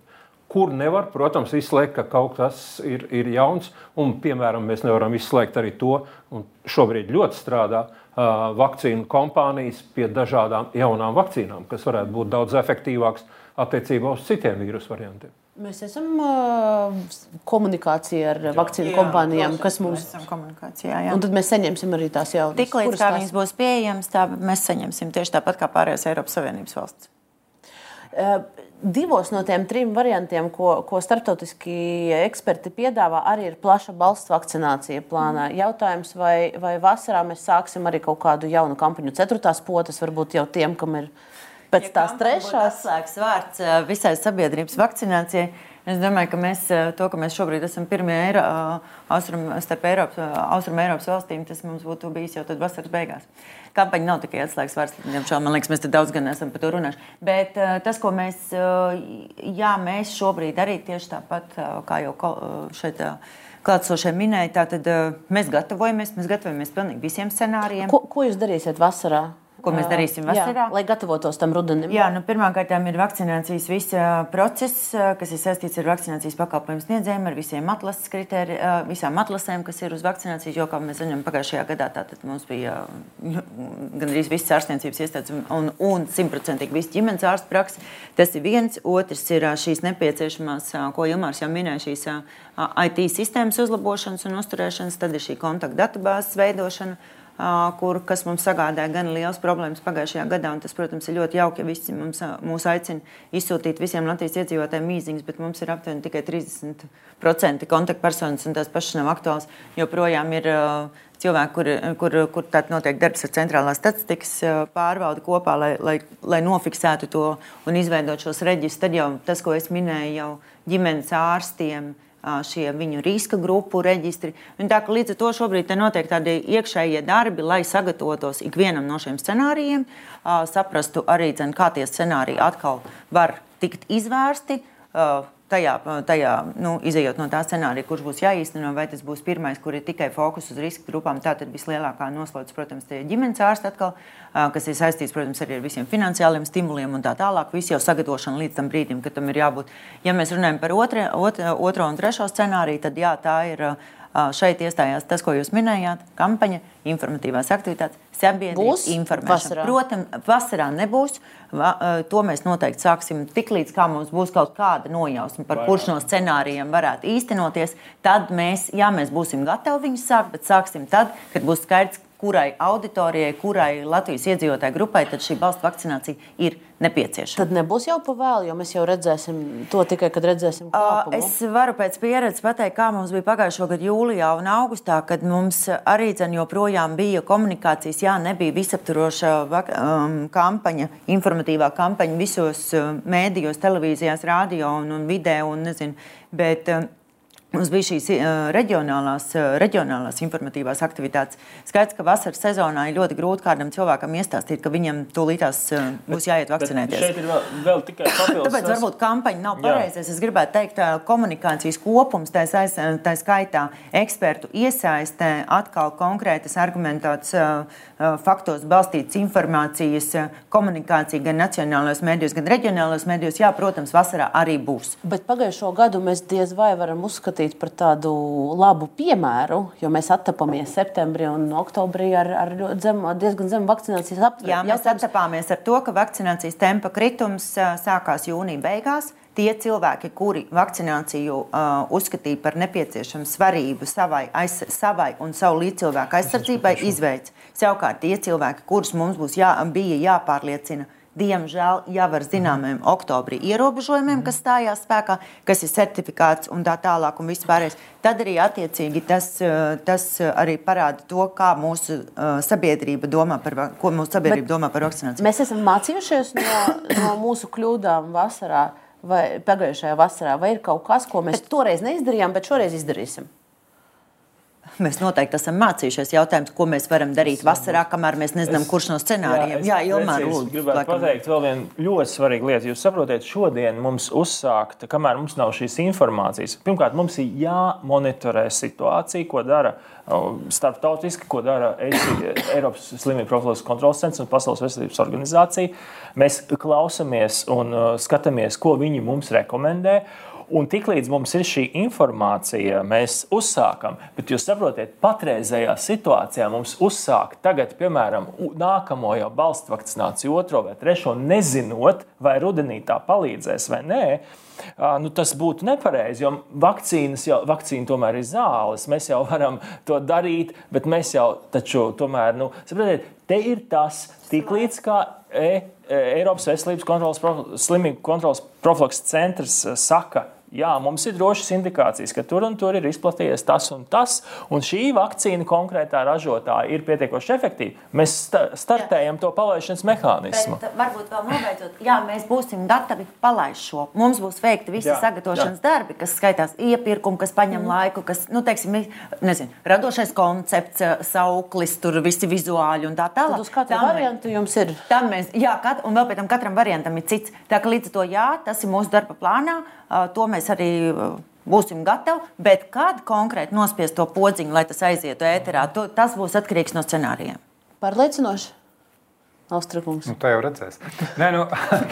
Kur nevar, protams, izslēgt, ka kaut kas ir, ir jauns, un, piemēram, mēs nevaram izslēgt arī to, un šobrīd ļoti strādā uh, vakcīnu kompānijas pie dažādām jaunām vakcīnām, kas varētu būt daudz efektīvākas attiecībā uz citiem vīrusu variantiem. Mēs esam uh, komunikācijā ar vakcīnu jā, kompānijām, jā, kas mums ir komunikācijā. Jā. Un tad mēs saņemsim arī tās jaunas. Tiklīdz kā viņas būs pieejamas, tā mēs saņemsim tieši tāpat kā pārējās Eiropas Savienības valsts. Uh, divos no tiem trim variantiem, ko, ko starptautiski eksperti piedāvā, arī ir plaša balsts vakcinācija plānā. Mm. Jautājums, vai, vai vasarā mēs sāksim arī kaut kādu jaunu kampaņu, ceturtās potes, varbūt jau tiem, kam ir ielikās pēc ja tās trešās. Atslēgas vārds eh, visai sabiedrības vakcinācijai. Es domāju, ka mēs eh, to, ka mēs šobrīd esam pirmie Eiro, eh, austrum, starp Eiropas, austrum Eiropas valstīm, tas mums būtu bijis jau vasaras beigās. Kampaņa nav tikai atslēgas vārds, diemžēl, man liekas, mēs te daudz gan esam par to runājuši. Bet tas, ko mēs, jā, mēs šobrīd arī tieši tāpat, kā jau šeit klātsošie minēja, tātad mēs gatavojamies, mēs gatavojamies pilnīgi visiem scenārijiem. Ko, ko jūs darīsiet vasarā? Ko mēs darīsim vasarā. Jā, lai gatavotos tam rudenim. Jā, nu, pirmkārt, ir vakcinācijas viss process, kas ir saistīts ar vakcinācijas pakalpojumu sniedzējiem, ar visiem atlases kritērijiem, visām atlasēm, kas ir uz vakcinācijas. Jo, kā mēs zinām, pagājušajā gadā tātad mums bija gandrīz visas ārstniecības iestādes un, un simtprocentīgi viss ģimenes ārstu praksa. Tas ir viens. Otrs ir šīs nepieciešamās, ko Ilmārs jau minēja, šīs IT sistēmas uzlabošanas un uzturēšanas, tad ir šī kontaktu datubāzes veidošana kur, kas mums sagādāja gan liels problēmas pagājušajā gadā. Tas, protams, ir ļoti jauki, ja visi mums, mūs aicina izsūtīt visiem Latvijas iedzīvotājiem mīziņas, bet mums ir aptuveni tikai 30% kontaktpersonas, un tās pašas nav aktuāls. Joprojām ir cilvēki, kur, kur, kur tāds notiek darbs ar centrālās statistikas pārvaldi kopā, lai, lai, lai nofiksētu to un izveidot šos reģistrus. Tad jau tas, ko es minēju, jau ģimenes ārstiem šie viņu riska grupu reģistri. Un tā, līdz ar to šobrīd notiek tādi iekšējie darbi, lai sagatavotos ikvienam no šiem scenārijiem, saprastu arī, dzen, kā tie scenāriji atkal var tikt izvērsti tajā, tajā nu, izējot no tā scenārija, kurš būs jāīsteno, vai tas būs pirmais, kur ir tikai fokus uz riska grupām. Tā tad vislielākā noslēdz, protams, tie ģimenes ārsti atkal, kas ir saistīts, protams, arī ar visiem finansiāliem stimuliem un tā tālāk. Viss jau sagatavošana līdz tam brīdim, kad tam ir jābūt. Ja mēs runājam par otro, otro, otro un trešo scenāriju, tad jā, tā ir šeit iestājās tas, ko jūs minējāt, kampaņa, informatīvās aktivitātes, sabiedrības informēšana. Protams, vasarā nebūs. Va, to mēs noteikti sāksim tiklīdz mums būs kaut kāda nojausma par Vai, kurš no scenārijiem varētu īstenoties. Tad mēs, jā, mēs būsim gatavi viņus sākt, bet sāksim tad, kad būs skaidrs, kurai auditorijai, kurai Latvijas iedzīvotāju grupai šī balstu vakcinācija ir nepieciešama. Tad nebūs jau pavēlu, jo mēs jau redzēsim to tikai, kad redzēsim kāpumu. Es varu pēc pieredzes pateikt, kā mums bija pagājušo gadu jūlijā un augustā, kad mums arī dzen, joprojām bija komunikācijas, jā, nebija visaptvaroša um, kampaņa, informatīvā kampaņa visos uh, mēdījos, televīzijās, radio un, un video un nezinu. Bet, um, Mums bija šīs uh, reģionālās, uh, reģionālās informatīvās aktivitātes. Skaidrs, ka vasaras sezonā ir ļoti grūti kādam cilvēkam iestāstīt, ka viņam tūlītās uh, būs jāiet vakcinēties. Bet šeit ir vēl, vēl tikai papildus. Tāpēc varbūt kampaņa nav pareizais. Es gribētu teikt, komunikācijas kopums, tā, saiz, tā skaitā ekspertu iesaistē atkal konkrētas argumentētas faktos balstītas informācijas komunikācija gan nacionālajos mēdījos, gan reģionālajos mēdījos. Jā, protams, vasarā arī būs. Bet pagājušo gadu mēs diez vai varam uzskatīt, uzskatīt par tādu labu piemēru, jo mēs attapamies septembrī un oktobrī ar, ar zem, diezgan zemu vakcinācijas aptvērumu. Jā, mēs attapāmies ar to, ka vakcinācijas tempa kritums sākās jūnija beigās. Tie cilvēki, kuri vakcināciju uh, uzskatīja par nepieciešamu svarību savai, aiz, savai un savu līdzcilvēku aizsardzībai, izveids. Savukārt tie cilvēki, kurus mums būs jā, bija jāpārliecina, diemžēl jau ar zināmiem oktobra ierobežojumiem, kas stājās spēkā, kas ir certifikāts un tā tālāk, un viss pārējais, tad arī attiecīgi tas, tas arī parāda to, kā mūsu sabiedrība domā par, ko mūsu sabiedrība Bet domā par vakcināciju. Mēs esam mācījušies no, no mūsu kļūdām vasarā vai pagājušajā vasarā, vai ir kaut kas, ko mēs toreiz neizdarījām, bet šoreiz izdarīsim? Mēs noteikti esam mācījušies jautājums, ko mēs varam darīt vasarā, kamēr mēs nezinām, es, kurš no scenārijiem. Jā, jā Ilmār, lūdzu. Gribētu laikam. pateikt vēl vienu ļoti svarīgu lietu. Jūs saprotat, šodien mums uzsākt, kamēr mums nav šīs informācijas, pirmkārt, mums ir jāmonitorē situācija, ko dara starptautiski, ko dara Eiropas slimību profilakses kontrolas centrs un Pasaules veselības organizācija. Mēs klausāmies un skatāmies, ko viņi mums rekomendē. Un tiklīdz mums ir šī informācija, mēs uzsākam. Bet jūs saprotat, patreizējā situācijā mums uzsākt tagad, piemēram, nākamo jau balstu vakcināciju, otro vai trešo, nezinot, vai rudenī tā palīdzēs vai nē. Nu, tas būtu nepareizi, jo vakcīnas jau, vakcīna tomēr ir zāles. Mēs jau varam to darīt, bet mēs jau taču tomēr, nu, saprotiet, te ir tas, tiklīdz kā e, e, Eiropas veselības kontrolas, slimību kontrolas profilakses centrs saka, jā, mums ir drošas indikācijas, ka tur un tur ir izplatījies tas un tas, un šī vakcīna konkrētā ražotāja ir pietiekoši efektīva. Mēs startējam jā. to palaišanas mehānismu. Bet, varbūt vēl nobeidzot, jā, mēs būsim gatavi palaist šo. Mums būs veikti visi jā, sagatavošanas jā. darbi, kas skaitās iepirkumi, kas paņem mm. laiku, kas, nu, teiksim, nezinu, radošais koncepts, sauklis, tur visi vizuāļi un tā tālāk. Tad uz katru tam variantu jums ir? Tam mēs, jā, kat, un vēl pēc tam katram variantam ir cits. Tā ka līdz ar to jā, tas ir mūsu darba plānā. To mēs arī būsim gatavi, bet kad konkrēti nospiest to podziņu, lai tas aizietu ēterā, to, tas būs atkarīgs no scenārijiem. Pārliecinoši. Austrākums. Nu, tā jau redzēs. Nē, nu,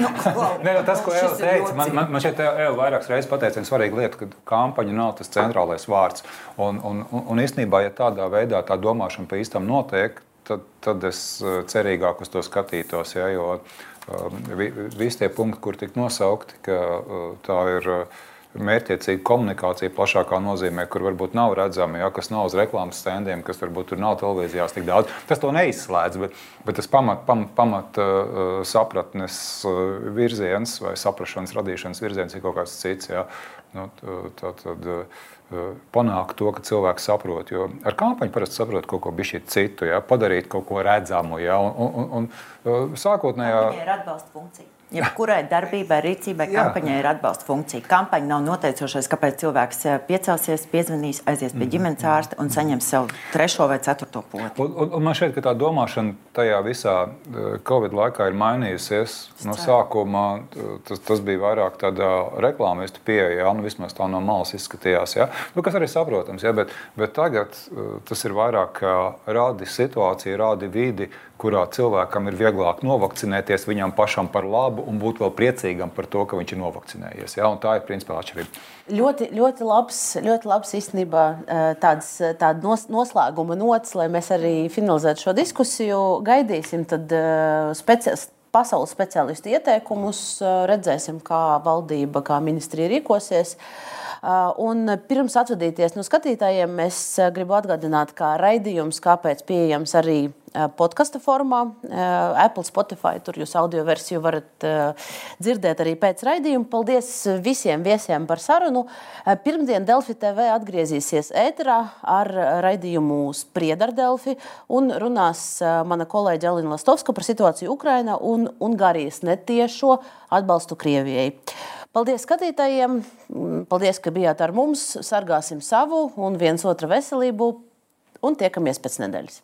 nē, nu, tas, ko Eva teica, man, man, man šeit Eva vairākas reizes pateica viena svarīga lieta, ka kampaņa nav tas centrālais vārds. Un, un, un, un īstenībā, ja tādā veidā tā domāšana pa īstam notiek, tad, tad es cerīgāk uz to skatītos. Ja, jo, uh, visi tie punkti, kur tika nosaukti, ka uh, tā ir uh, mērķiecīga komunikācija plašākā nozīmē, kur varbūt nav redzama, ja, kas nav uz reklāmas standiem, kas varbūt tur nav televīzijās tik daudz. Tas to neizslēdz, bet, bet tas pamat, pamat, pamat uh, sapratnes virziens vai saprašanas radīšanas virziens ir kaut kāds cits. Ja. Nu, tā, tad, panākt to, ka cilvēks saprot. Jo ar kampaņu parasti saprot kaut ko citu, ja, padarīt kaut ko redzamu. Ja, un, un, un, sākotnējā. Tā ir atbalsta funkcija. Jebkurai darbībai, rīcībai, kampaņai ir atbalsta funkcija. Kampaņa nav noteicošais, kāpēc cilvēks eh, piecelsies, piezvanīs, aizies pie ģimenes ārsta un saņems savu trešo vai ceturto poti. Un, un, un man šķiet, ka tā domāšana tajā visā eh, Covid laikā ir mainījusies. No sākuma eh, tas, tas bija vairāk tādā reklāmistu pieeja, ja? nu, vismaz tā no malas izskatījās. Ja? Nu, kas arī saprotams, ja? bet, bet tagad tas ir vairāk rādi situāciju, rādi vidi, kurā cilvēkam ir vieglāk novakcinēties viņam pašam par labu un būt vēl priecīgam par to, ka viņš ir novakcinējies. Ja? Un tā ir principā atšķirība. Ļoti, ļoti labs, ļoti labs īstenībā tāds, tāda nos, noslēguma nots, lai mēs arī finalizētu šo diskusiju. Gaidīsim tad speciālistu pasaules speciālistu ieteikumus, redzēsim, kā valdība, kā ministrija rīkosies. Un pirms atvadīties no skatītājiem, es gribu atgādināt, ka raidījums, kāpēc pieejams arī podkāstu formā, eh, Apple, Spotify. Tur jūs audio versiju varat eh, dzirdēt arī pēc raidījuma. Paldies visiem viesiem par sarunu. Pirmdien Delfi TV atgriezīsies ēterā ar raidījumu Sprieda ar Delfi un runās mana kolēģe Elina Lastovska par situāciju Ukrainā un Ungārijas netiešo atbalstu Krievijai. Paldies skatītājiem! Paldies, ka bijāt ar mums! Sargāsim savu un viens otru veselību un tiekamies pēc nedēļas!